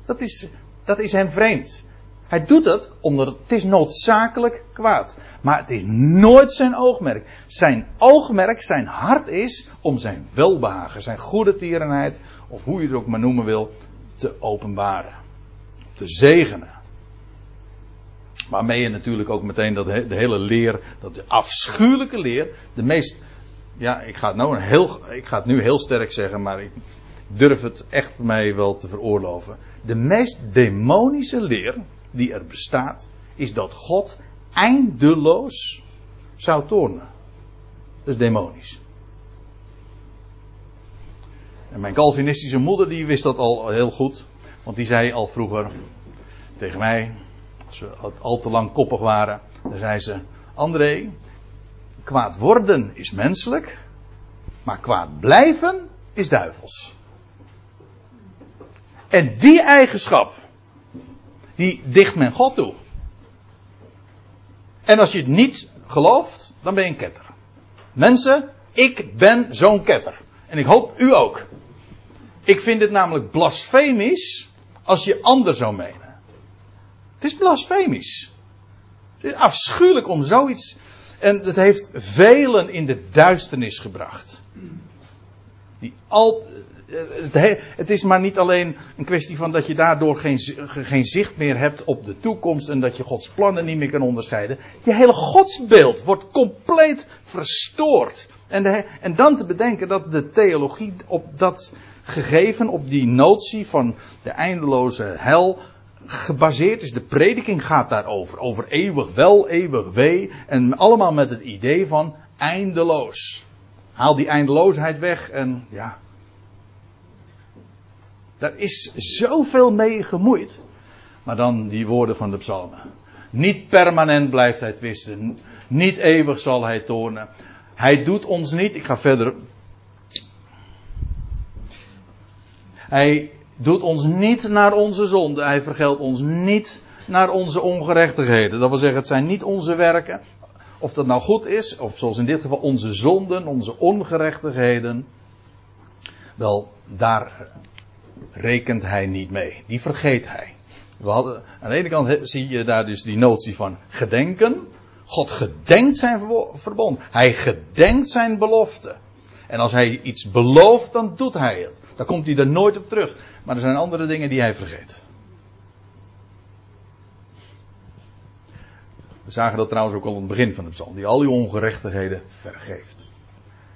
Dat is, dat is hem vreemd. Hij doet het omdat het, het is noodzakelijk kwaad. Maar het is nooit zijn oogmerk. Zijn oogmerk, zijn hart is om zijn welbehagen, zijn goede tierenheid, of hoe je het ook maar noemen wil, te openbaren. Te zegenen. Waarmee je natuurlijk ook meteen dat, de hele leer, dat afschuwelijke leer, de meest, ja, ik ga het, nou heel, ik ga het nu heel sterk zeggen, maar ik durf het echt mij wel te veroorloven. De meest demonische leer die er bestaat, is dat God eindeloos zou toornen. Dat is demonisch. En mijn Calvinistische moeder die wist dat al heel goed. Want die zei al vroeger tegen mij, als we al te lang koppig waren, dan zei ze: André, kwaad worden is menselijk, maar kwaad blijven is duivels. En die eigenschap, die dicht men God toe. En als je het niet gelooft, dan ben je een ketter. Mensen, ik ben zo'n ketter. En ik hoop u ook. Ik vind het namelijk blasfemisch als je anders zou menen. Het is blasfemisch. Het is afschuwelijk om zoiets. En het heeft velen in de duisternis gebracht. Die al, het, is maar niet alleen een kwestie van dat je daardoor geen, geen zicht meer hebt op de toekomst en dat je Gods plannen niet meer kan onderscheiden. Je hele godsbeeld wordt compleet verstoord. En, en dan te bedenken dat de theologie op dat gegeven, op die notie van de eindeloze hel, gebaseerd is. De prediking gaat daarover. Over eeuwig wel, eeuwig wee. En allemaal met het idee van eindeloos. Haal die eindeloosheid weg en ja. Daar is zoveel mee gemoeid. Maar dan die woorden van de psalmen. Niet permanent blijft hij twisten. Niet eeuwig zal hij tonen. Hij doet ons niet. Ik ga verder. Hij doet ons niet naar onze zonde. Hij vergeldt ons niet naar onze ongerechtigheden. Dat wil zeggen, het zijn niet onze werken. Of dat nou goed is, of zoals in dit geval onze zonden, onze ongerechtigheden. Wel, daar rekent hij niet mee. Die vergeet hij. We hadden, aan de ene kant zie je daar dus die notie van gedenken. God gedenkt zijn verbond. Hij gedenkt zijn belofte. En als hij iets belooft, dan doet hij het. Dan komt hij er nooit op terug. Maar er zijn andere dingen die hij vergeet. We zagen dat trouwens ook al aan het begin van de psalm. Die al uw ongerechtigheden vergeeft.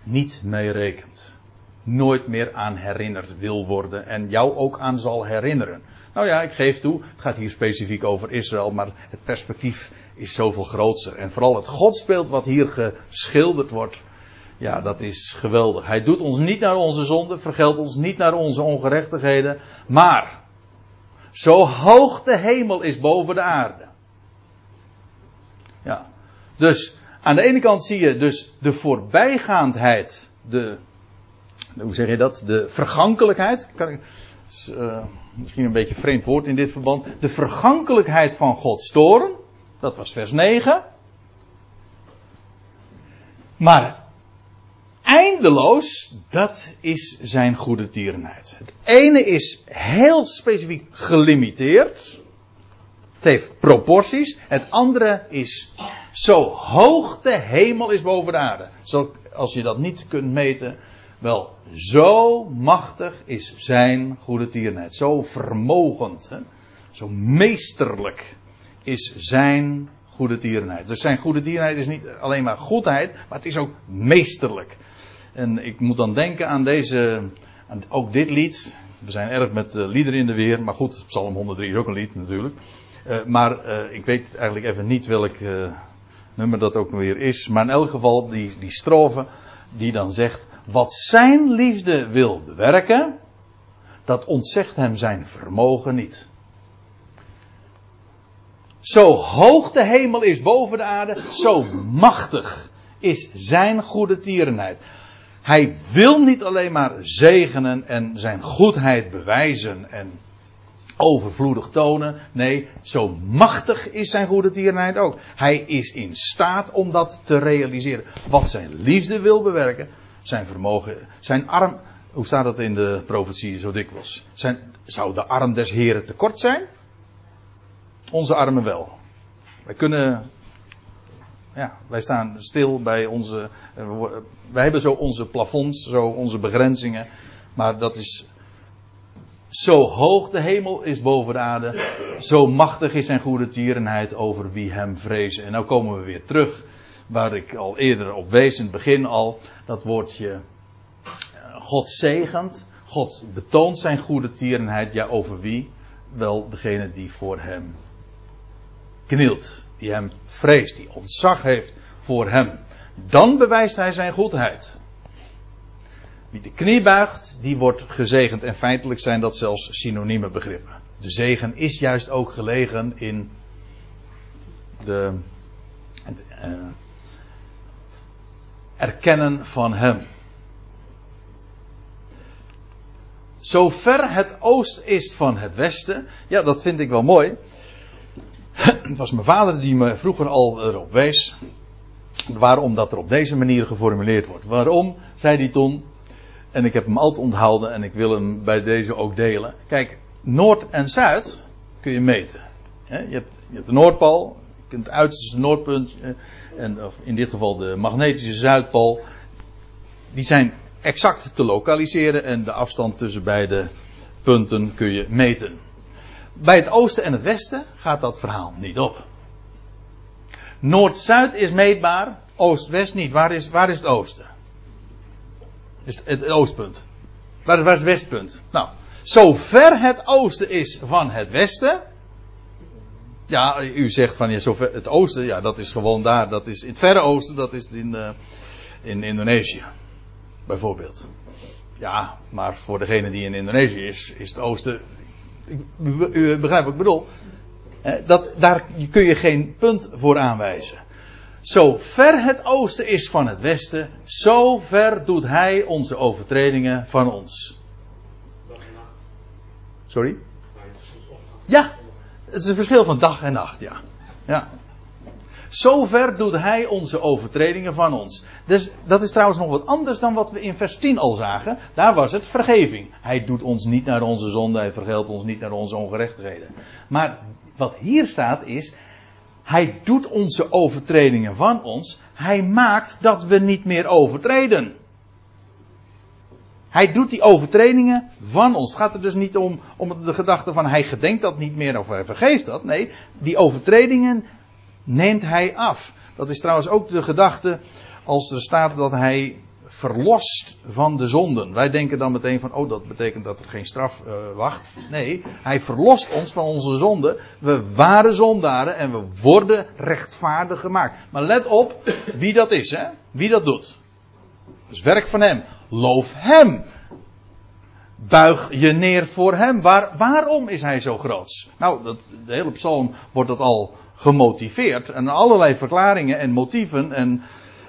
Niet mee rekent. Nooit meer aan herinnerd wil worden. En jou ook aan zal herinneren. Nou ja, ik geef toe. Het gaat hier specifiek over Israël. Maar het perspectief is zoveel groter. En vooral het godsbeeld wat hier geschilderd wordt. Ja, dat is geweldig. Hij doet ons niet naar onze zonde, vergeldt ons niet naar onze ongerechtigheden, maar zo hoog de hemel is boven de aarde. Ja, dus aan de ene kant zie je dus de voorbijgaandheid, de, hoe zeg je dat, de vergankelijkheid. Kan ik, uh, misschien een beetje vreemd woord in dit verband. De vergankelijkheid van Gods toren, dat was vers 9. Maar eindeloos, dat is zijn goede tierenheid. Het ene is heel specifiek gelimiteerd. Het heeft proporties. Het andere is zo hoog de hemel is boven de aarde. Zo, als je dat niet kunt meten. Wel, zo machtig is zijn goede tierenheid. Zo vermogend. Hè? Zo meesterlijk is zijn goede tierenheid. Dus zijn goede tierenheid is niet alleen maar goedheid, maar het is ook meesterlijk. En ik moet dan denken aan deze, aan ook dit lied. We zijn erg met uh, liederen in de weer, maar goed, Psalm 103 is ook een lied natuurlijk. Uh, maar uh, ik weet eigenlijk even niet welk nummer dat ook weer is. Maar in elk geval die, die strofe die dan zegt, wat zijn liefde wil bewerken, dat ontzegt hem zijn vermogen niet. Zo hoog de hemel is boven de aarde, zo machtig is zijn goede tierenheid. Hij wil niet alleen maar zegenen en zijn goedheid bewijzen en overvloedig tonen. Nee, zo machtig is zijn goede tierenheid ook. Hij is in staat om dat te realiseren. Wat zijn liefde wil bewerken, zijn vermogen, zijn arm. Hoe staat dat in de profetie zo dikwijls? Zijn, zou de arm des Heren tekort zijn? Onze armen wel. Wij kunnen ja, wij staan stil bij onze. Eh, wij hebben zo onze plafonds, zo onze begrenzingen. Maar dat is. Zo hoog de hemel is boven de aarde. Zo machtig is zijn goede tierenheid over wie hem vrezen. En nu komen we weer terug. Waar ik al eerder op wees in het begin al. Dat woordje. Eh, God zegent. God betoont zijn goede tierenheid. Ja, over wie? Wel degene die voor hem knielt. Die hem vreest, die ontzag heeft voor hem. dan bewijst hij zijn goedheid. Wie de knie buigt, die wordt gezegend. En feitelijk zijn dat zelfs synonieme begrippen. De zegen is juist ook gelegen in de, het uh, erkennen van Hem. Zo ver het oost is van het westen. Ja, dat vind ik wel mooi. Het was mijn vader die me vroeger al erop wees. Waarom dat er op deze manier geformuleerd wordt. Waarom, zei hij toen. En ik heb hem altijd onthouden en ik wil hem bij deze ook delen. Kijk, Noord en Zuid kun je meten. Je hebt, je hebt de Noordpool, je kunt het uiterste Noordpunt, eh, en of in dit geval de magnetische Zuidpool. Die zijn exact te lokaliseren en de afstand tussen beide punten kun je meten. Bij het oosten en het westen gaat dat verhaal niet op. Noord-Zuid is meetbaar, Oost-West niet. Waar is, waar is het oosten? Is het, het oostpunt. Waar, waar is het westpunt? Nou, zover het oosten is van het westen. Ja, u zegt van ja, zover het oosten, ja, dat is gewoon daar. Dat is in het verre oosten, dat is in, uh, in Indonesië. Bijvoorbeeld. Ja, maar voor degene die in Indonesië is, is het oosten. U, begrijpt wat ik bedoel. Dat, daar kun je geen punt voor aanwijzen. Zo ver het oosten is van het westen, zo ver doet hij onze overtredingen van ons. Sorry? Ja, het is een verschil van dag en nacht, ja. ja. Zo ver doet hij onze overtredingen van ons. Dus dat is trouwens nog wat anders dan wat we in vers 10 al zagen. Daar was het vergeving. Hij doet ons niet naar onze zonde, hij vergeldt ons niet naar onze ongerechtigheden. Maar wat hier staat is, hij doet onze overtredingen van ons. Hij maakt dat we niet meer overtreden. Hij doet die overtredingen van ons. Het gaat er dus niet om, om de gedachte van hij gedenkt dat niet meer of hij vergeeft dat. Nee, die overtredingen neemt hij af. Dat is trouwens ook de gedachte als er staat dat hij verlost van de zonden. Wij denken dan meteen van, oh dat betekent dat er geen straf uh, wacht. Nee, hij verlost ons van onze zonden. We waren zondaren en we worden rechtvaardig gemaakt. Maar let op wie dat is, hè? Wie dat doet. Dus werk van hem. Loof hem. Buig je neer voor hem. Waar, waarom is hij zo groot? Nou, dat, de hele psalm wordt dat al gemotiveerd. En allerlei verklaringen en motieven en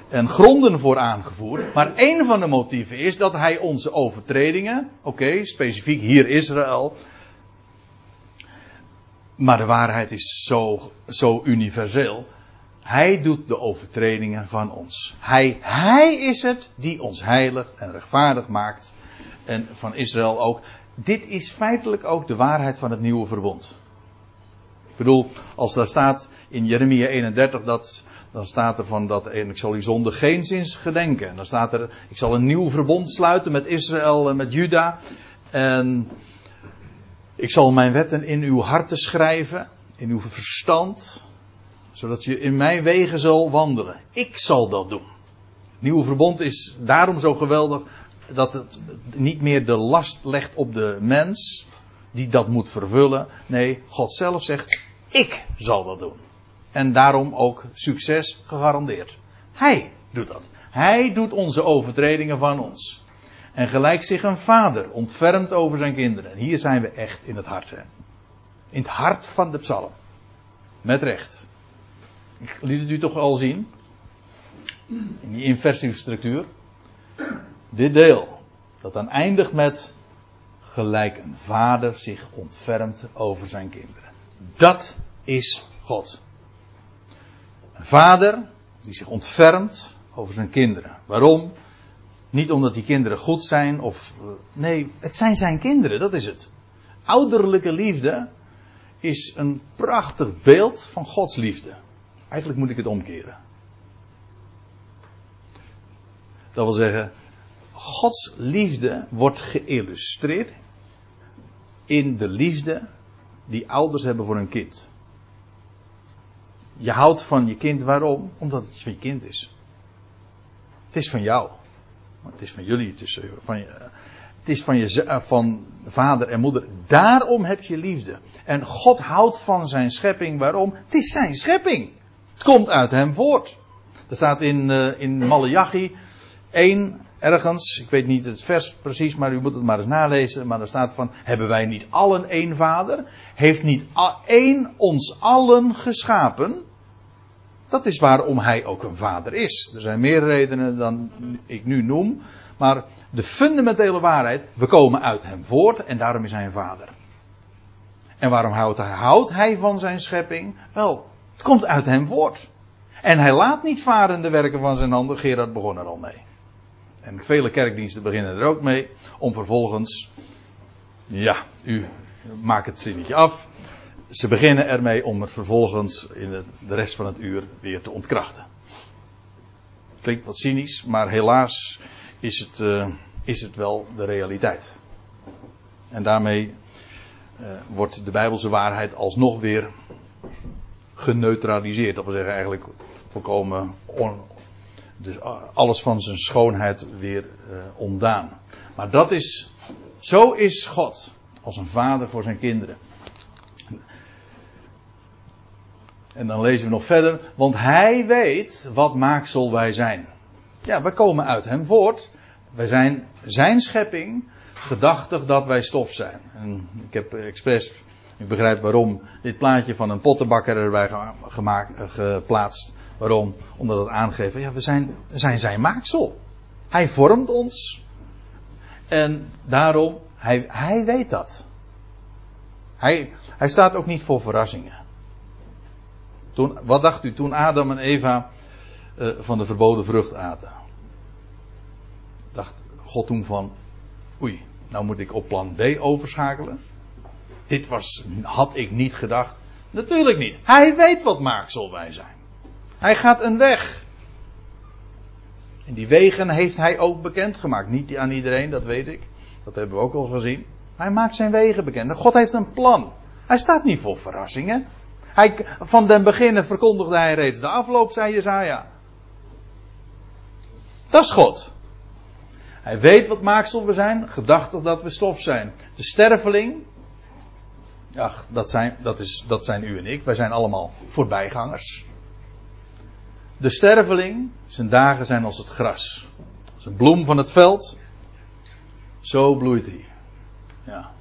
en gronden voor aangevoerd. Maar één van de motieven is dat hij onze overtredingen, oké, specifiek hier Israël. Maar de waarheid is zo, zo universeel. Hij doet de overtredingen van ons. Hij, hij is het die ons heilig en rechtvaardig maakt. En van Israël ook. Dit is feitelijk ook de waarheid van het nieuwe verbond. Ik bedoel, als daar staat in Jeremia 31 dat dan staat er van dat en ik zal uw zonde geen zins gedenken. En dan staat er, ik zal een nieuw verbond sluiten met Israël en met Juda. En ik zal mijn wetten in uw harten schrijven, in uw verstand, zodat je in mijn wegen zal wandelen. Ik zal dat doen. Het nieuwe verbond is daarom zo geweldig dat het niet meer de last legt op de mens die dat moet vervullen. Nee, God zelf zegt, ik zal dat doen. En daarom ook succes gegarandeerd. Hij doet dat. Hij doet onze overtredingen van ons. En gelijk zich een vader ontfermt over zijn kinderen. En hier zijn we echt in het hart. Hè? In het hart van de psalm. Met recht. Ik liet het u toch al zien. In die inversieve structuur. Dit deel. Dat dan eindigt met. Gelijk een vader zich ontfermt over zijn kinderen. Dat is God. Een vader die zich ontfermt over zijn kinderen. Waarom? Niet omdat die kinderen goed zijn of. Eh, nee, het zijn zijn kinderen, dat is het. Ouderlijke liefde is een prachtig beeld van Gods liefde. Eigenlijk moet ik het omkeren. Dat wil zeggen, Gods liefde wordt geïllustreerd in de liefde die ouders hebben voor hun kind. Je houdt van je kind, waarom? Omdat het van je kind is. Het is van jou. Het is van jullie, het is van je, het is van, je, eh, van vader en moeder. Daarom heb je liefde. En God houdt van zijn schepping, waarom? Het is zijn schepping. Het komt uit hem voort. Er staat in, in Malachi 1 ergens, ik weet niet het vers precies, maar u moet het maar eens nalezen. Maar er staat van, hebben wij niet allen één vader? Heeft niet één ons allen geschapen? Dat is waarom hij ook een vader is. Er zijn meer redenen dan ik nu noem. Maar de fundamentele waarheid, we komen uit hem voort en daarom is hij een vader. En waarom houdt hij, houdt hij van zijn schepping? Wel, het komt uit hem voort. En hij laat niet varen de werken van zijn handen. Gerard begon er al mee. En vele kerkdiensten beginnen er ook mee. Om vervolgens, ja, u maakt het zinnetje af. Ze beginnen ermee om het vervolgens in de rest van het uur weer te ontkrachten. Klinkt wat cynisch, maar helaas is het, uh, is het wel de realiteit. En daarmee uh, wordt de Bijbelse waarheid alsnog weer geneutraliseerd. Dat wil zeggen eigenlijk volkomen on, dus alles van zijn schoonheid weer uh, ontdaan. Maar dat is, zo is God als een vader voor zijn kinderen. En dan lezen we nog verder, want hij weet wat maaksel wij zijn. Ja, we komen uit hem voort. Wij zijn zijn schepping, gedachtig dat wij stof zijn. En ik heb expres, ik begrijp waarom, dit plaatje van een pottenbakker erbij gemaakt, eh, geplaatst. Waarom? Omdat het aangeeft, ja, we zijn, zijn zijn maaksel. Hij vormt ons. En daarom, hij, hij weet dat. Hij, hij staat ook niet voor verrassingen. Toen, wat dacht u toen Adam en Eva uh, van de verboden vrucht aten? Dacht God toen van, oei, nou moet ik op plan B overschakelen? Dit was, had ik niet gedacht. Natuurlijk niet. Hij weet wat maaksel wij zijn. Hij gaat een weg. En die wegen heeft hij ook bekendgemaakt. Niet aan iedereen, dat weet ik. Dat hebben we ook al gezien. Hij maakt zijn wegen bekend. God heeft een plan. Hij staat niet voor verrassingen. Hij, van den beginnen verkondigde hij reeds de afloop, zei Jezaja. Dat is God. Hij weet wat maaksel we zijn, gedachtig dat we stof zijn. De sterveling, ach, dat zijn, dat, is, dat zijn u en ik. Wij zijn allemaal voorbijgangers. De sterveling, zijn dagen zijn als het gras. Als een bloem van het veld. Zo bloeit hij. Ja.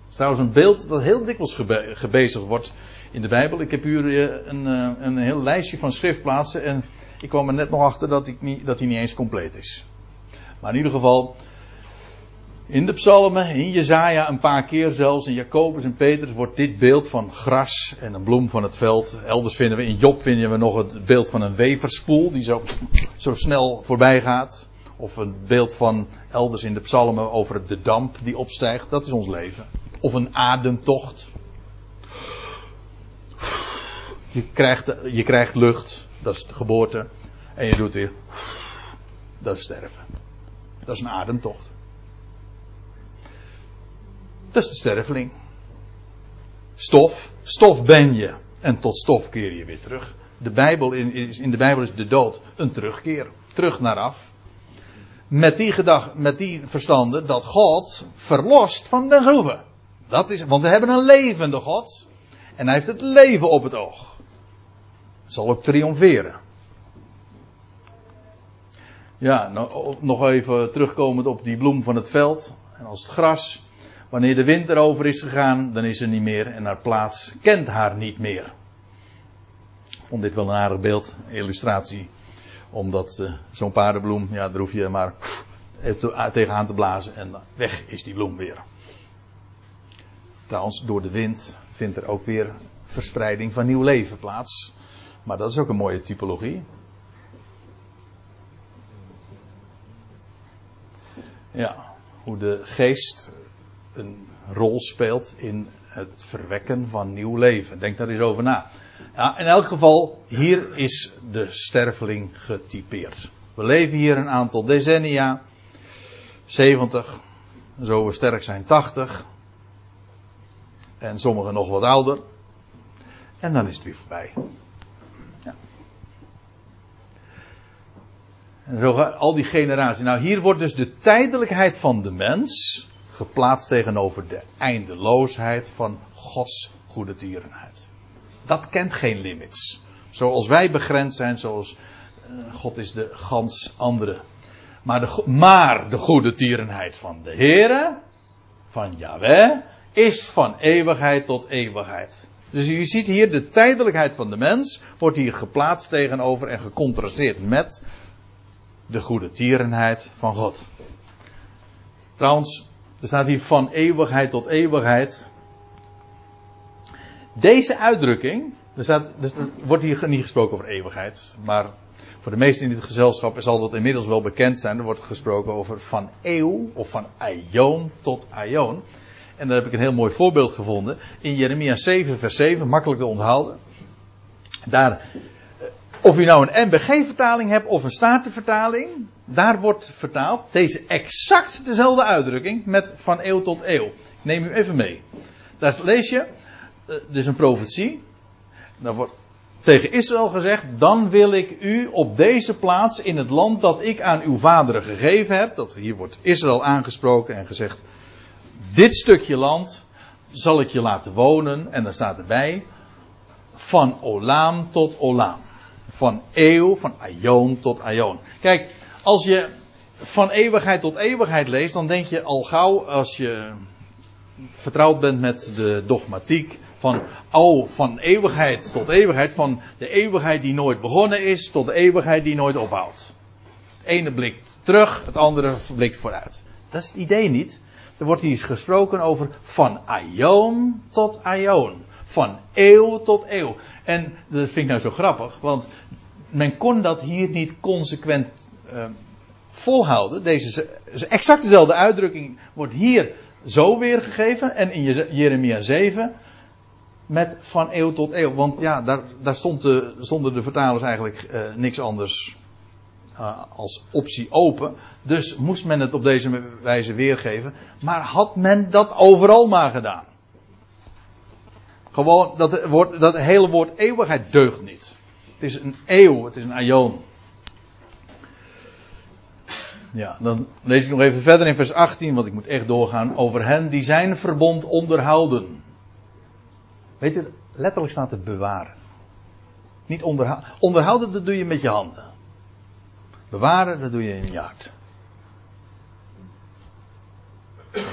Het is trouwens een beeld dat heel dikwijls gebe gebezigd wordt in de Bijbel. Ik heb hier eh, een, eh, een heel lijstje van schriftplaatsen en ik kwam er net nog achter dat, ik niet, dat hij niet eens compleet is. Maar in ieder geval, in de psalmen, in Jezaja een paar keer zelfs, in Jacobus en Petrus wordt dit beeld van gras en een bloem van het veld. Elders vinden we, in Job vinden we nog het beeld van een weverspoel die zo, zo snel voorbij gaat. Of een beeld van elders in de psalmen over de damp die opstijgt. Dat is ons leven. Of een ademtocht. Je krijgt, je krijgt lucht, dat is de geboorte. En je doet weer, dat is sterven. Dat is een ademtocht. Dat is de sterveling. Stof, stof ben je. En tot stof keer je weer terug. De Bijbel is, in de Bijbel is de dood een terugkeer. Terug naar af. Met die gedachte, met die verstande dat God verlost van de groeven. Dat is, want we hebben een levende God. En hij heeft het leven op het oog. Zal ook triomferen. Ja, nog even terugkomend op die bloem van het veld. En als het gras Wanneer de wind erover is gegaan, dan is ze niet meer en haar plaats kent haar niet meer. Ik vond dit wel een aardig beeld, illustratie. Omdat uh, zo'n paardenbloem, ja, daar hoef je maar tegenaan te blazen en weg is die bloem weer. Trouwens, door de wind vindt er ook weer verspreiding van nieuw leven plaats. Maar dat is ook een mooie typologie. Ja, hoe de geest een rol speelt in het verwekken van nieuw leven. Denk daar eens over na. Ja, in elk geval, hier is de sterveling getypeerd. We leven hier een aantal decennia, 70, zo we sterk zijn 80, en sommigen nog wat ouder. En dan is het weer voorbij. Ja. En zo al die generaties. Nou, hier wordt dus de tijdelijkheid van de mens geplaatst tegenover de eindeloosheid van Gods goede tierenheid. Dat kent geen limits. Zoals wij begrensd zijn, zoals God is de gans andere. Maar de, maar de goede tierenheid van de Heere, van Yahweh, is van eeuwigheid tot eeuwigheid. Dus je ziet hier de tijdelijkheid van de mens wordt hier geplaatst tegenover en gecontrasteerd met de goede tierenheid van God. Trouwens, er staat hier van eeuwigheid tot eeuwigheid. Deze uitdrukking, er, staat, er wordt hier niet gesproken over eeuwigheid, maar voor de meesten in dit gezelschap zal dat inmiddels wel bekend zijn. Er wordt gesproken over van eeuw of van aion tot aion. En daar heb ik een heel mooi voorbeeld gevonden. In Jeremia 7, vers 7, makkelijk te onthouden. Daar, of u nou een NBG-vertaling hebt of een Statenvertaling, daar wordt vertaald deze exact dezelfde uitdrukking met van eeuw tot eeuw. Ik neem u even mee. Daar lees je, dus een profetie. Daar wordt tegen Israël gezegd: Dan wil ik u op deze plaats in het land dat ik aan uw vaderen gegeven heb. Dat hier wordt Israël aangesproken en gezegd: Dit stukje land zal ik je laten wonen. En dan staat erbij: Van Olaam tot Olaam. Van eeuw, van Aion tot Aion. Kijk, als je van eeuwigheid tot eeuwigheid leest, dan denk je al gauw, als je vertrouwd bent met de dogmatiek, van, oh, van eeuwigheid tot eeuwigheid, van de eeuwigheid die nooit begonnen is tot de eeuwigheid die nooit ophoudt. Het ene blikt terug, het andere blikt vooruit. Dat is het idee niet. Er wordt hier gesproken over van aion tot aion. Van eeuw tot eeuw. En dat vind ik nou zo grappig, want men kon dat hier niet consequent uh, volhouden. Deze exact dezelfde uitdrukking wordt hier zo weergegeven en in Jeremia 7 met van eeuw tot eeuw. Want ja, daar, daar stond de, stonden de vertalers eigenlijk uh, niks anders uh, als optie open. Dus moest men het op deze wijze weergeven. Maar had men dat overal maar gedaan? Gewoon, dat, woord, dat hele woord eeuwigheid deugt niet. Het is een eeuw, het is een aion. Ja, dan lees ik nog even verder in vers 18, want ik moet echt doorgaan. Over hen die zijn verbond onderhouden. Weet je, letterlijk staat er bewaren. Niet onderhouden. Onderhouden, dat doe je met je handen. Bewaren, dat doe je in je hart.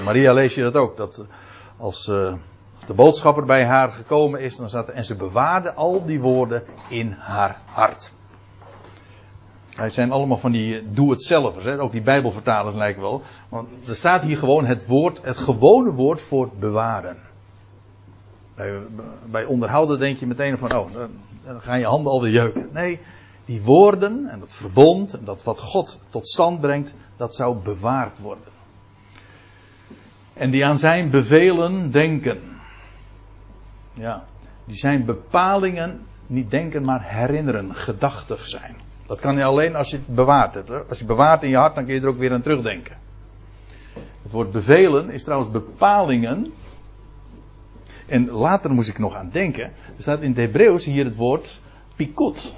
Maria lees je dat ook. Dat als uh, de boodschapper bij haar gekomen is, dan staat en ze bewaarde al die woorden in haar hart. Het zijn allemaal van die doe-het-zelvers. Ook die Bijbelvertalers lijken wel. Want er staat hier gewoon het woord, het gewone woord voor bewaren. Bij, bij onderhouden denk je meteen van, oh, dan gaan je handen alweer jeuken. Nee, die woorden en dat verbond en dat wat God tot stand brengt, dat zou bewaard worden. En die aan zijn bevelen denken. Ja, die zijn bepalingen niet denken, maar herinneren, gedachtig zijn. Dat kan je alleen als je het bewaart hebt. Als je bewaart in je hart, dan kun je er ook weer aan terugdenken. Het woord bevelen is trouwens bepalingen en later moest ik nog aan denken. Er staat in het Hebreeuws hier het woord pikot.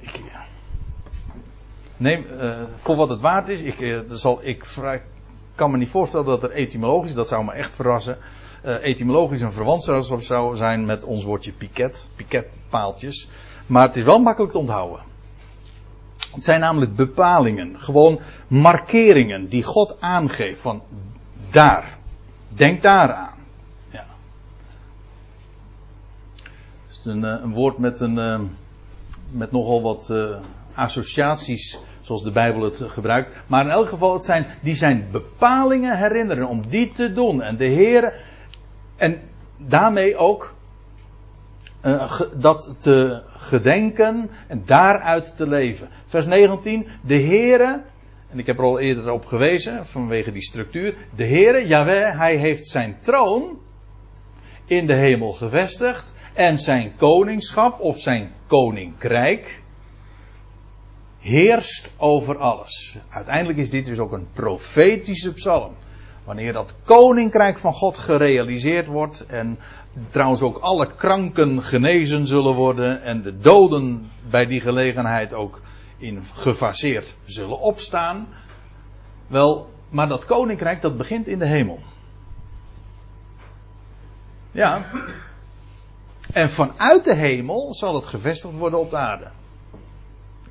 ik, neem, uh, voor wat het waard is, ik, uh, zal, ik kan me niet voorstellen dat er etymologisch, dat zou me echt verrassen, etymologisch een verwantschap zou zijn met ons woordje piket, piketpaaltjes. Maar het is wel makkelijk te onthouden. Het zijn namelijk bepalingen, gewoon markeringen die God aangeeft van daar. Denk daaraan. Ja. Het is een, eh, een woord met, een, eh, met nogal wat associaties, zoals de Bijbel het gebruikt. Maar in elk geval, het zijn, die zijn bepalingen herinneren om die te doen. En de Heer, en daarmee ook uh, dat te gedenken en daaruit te leven. Vers 19, de Heere en ik heb er al eerder op gewezen, vanwege die structuur. De Heere, Yahweh, hij heeft zijn troon in de hemel gevestigd. En zijn koningschap, of zijn koninkrijk, heerst over alles. Uiteindelijk is dit dus ook een profetische psalm. Wanneer dat koninkrijk van God gerealiseerd wordt en trouwens ook alle kranken genezen zullen worden en de doden bij die gelegenheid ook in gefaseerd zullen opstaan. Wel, maar dat koninkrijk dat begint in de hemel. Ja. En vanuit de hemel zal het gevestigd worden op de aarde.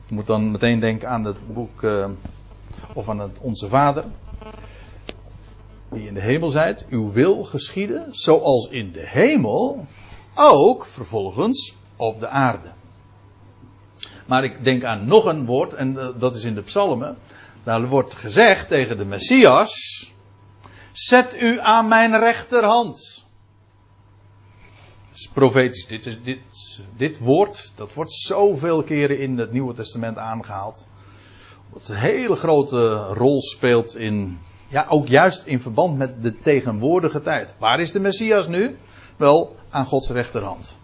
Ik moet dan meteen denken aan het boek, uh, of aan het Onze Vader. Die in de hemel zijt, uw wil geschieden, zoals in de hemel, ook vervolgens op de aarde. Maar ik denk aan nog een woord, en uh, dat is in de psalmen. Daar wordt gezegd tegen de Messias, zet u aan mijn rechterhand is profetisch. Dit, dit, dit woord, dat wordt zoveel keren in het Nieuwe Testament aangehaald. Wat een hele grote rol speelt in, ja, ook juist in verband met de tegenwoordige tijd. Waar is de Messias nu? Wel, aan Gods rechterhand.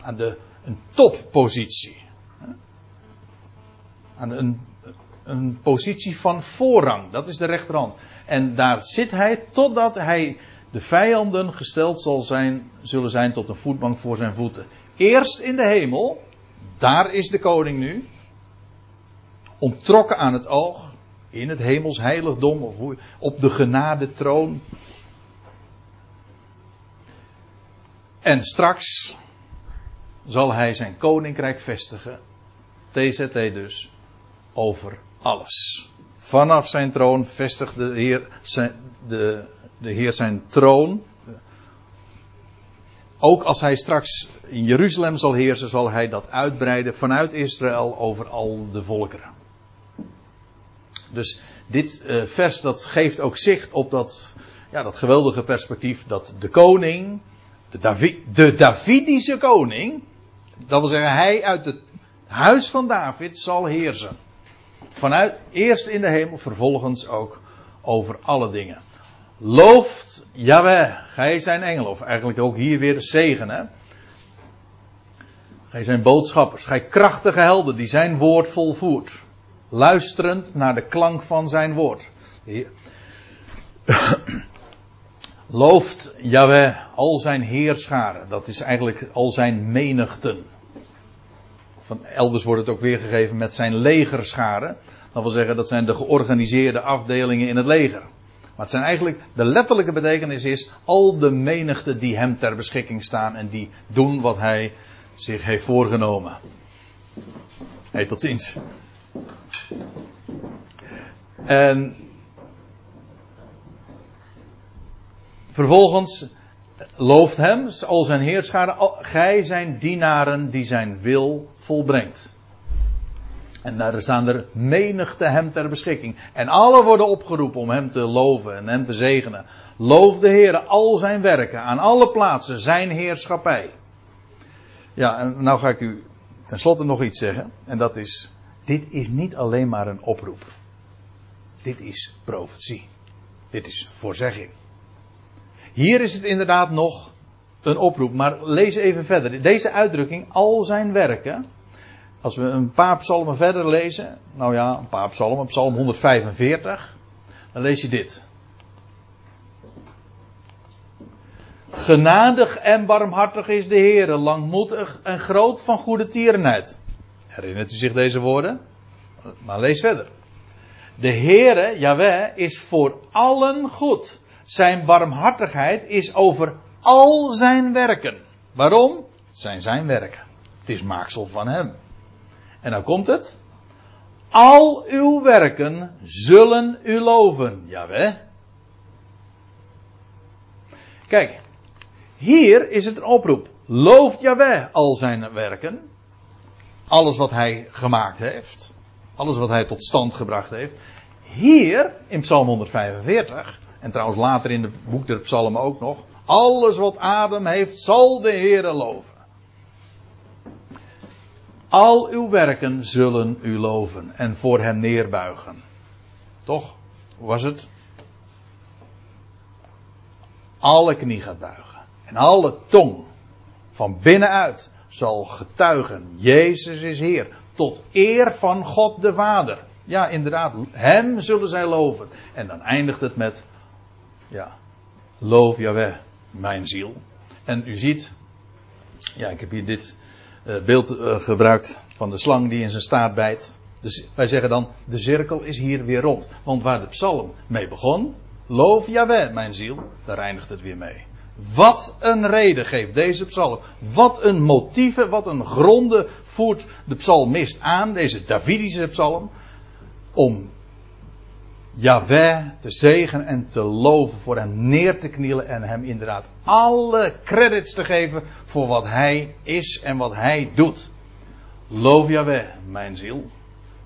Aan de, een toppositie. Aan een, een positie van voorrang. Dat is de rechterhand. En daar zit hij totdat hij de vijanden gesteld zal zijn, zullen zijn tot een voetbank voor zijn voeten. Eerst in de hemel, daar is de koning nu, ontrokken aan het oog, in het hemels heiligdom of op de genadetroon. En straks zal hij zijn koninkrijk vestigen, TZT dus, over alles. Vanaf zijn troon vestigt de Heer zijn, de, de Heer zijn troon. Ook als hij straks in Jeruzalem zal heersen, zal hij dat uitbreiden vanuit Israël over al de volkeren. Dus dit uh, vers dat geeft ook zicht op dat, ja, dat geweldige perspectief dat de koning, de, de Davidische koning, dat wil zeggen hij uit het huis van David zal heersen. Vanuit eerst in de hemel, vervolgens ook over alle dingen. Looft Jaweh, gij zijn engelen. Of eigenlijk ook hier weer zegen. Hè? Gij zijn boodschappers, gij krachtige helden die zijn woord volvoert. Luisterend naar de klank van zijn woord. Looft Jaweh al zijn heerscharen. Dat is eigenlijk al zijn menigten. Van elders wordt het ook weergegeven met zijn legerscharen. Dat wil zeggen, dat zijn de georganiseerde afdelingen in het leger. Maar het zijn eigenlijk, de letterlijke betekenis is al de menigte die hem ter beschikking staan en die doen wat hij zich heeft voorgenomen. Hey, tot ziens. En vervolgens looft hem, al zijn heerscharen, gij zijn dienaren die zijn wil volbrengt. En daar staan er menigte hem ter beschikking. En alle worden opgeroepen om hem te loven en hem te zegenen. Loof de Heer al zijn werken, aan alle plaatsen zijn heerschappij. Ja, en nou ga ik u tenslotte nog iets zeggen. En dat is, dit is niet alleen maar een oproep. Dit is profetie. Dit is voorzegging. Hier is het inderdaad nog een oproep, maar lees even verder. Deze uitdrukking, al zijn werken, als we een paar psalmen verder lezen, nou ja, een paar psalmen, psalm 145, dan lees je dit. Genadig en barmhartig is de Heer, langmoedig en groot van goede tierenheid. Herinnert u zich deze woorden? Maar lees verder. De Heere, Jaweh, is voor allen goed. Zijn barmhartigheid is over al zijn werken. Waarom? Het zijn zijn werken. Het is maaksel van hem. En dan komt het. Al uw werken zullen u loven. Jawel. Kijk, hier is het een oproep. Looft Jaweh al zijn werken. Alles wat hij gemaakt heeft. Alles wat hij tot stand gebracht heeft. Hier in Psalm 145. En trouwens later in het boek der Psalmen ook nog. Alles wat adem heeft zal de Heere loven. Al uw werken zullen u loven en voor hem neerbuigen. Toch? Hoe was het? Alle knie gaat buigen. En alle tong van binnenuit zal getuigen. Jezus is Heer. Tot eer van God de Vader. Ja, inderdaad. Hem zullen zij loven. En dan eindigt het met. Ja. Loof Jaweh, mijn ziel. En u ziet. Ja, ik heb hier dit eh, beeld uh, gebruikt van de slang die in zijn staart bijt. Dus wij zeggen dan, de cirkel is hier weer rond. Want waar de psalm mee begon, loof Jaweh mijn ziel, daar eindigt het weer mee. Wat een reden geeft deze psalm. Wat een motieven, wat een gronden voert de psalmist aan, deze Davidische psalm, om Yahweh te zegen en te loven, voor hem neer te knielen en hem inderdaad alle credits te geven voor wat hij is en wat hij doet. Loof Yahweh, mijn ziel.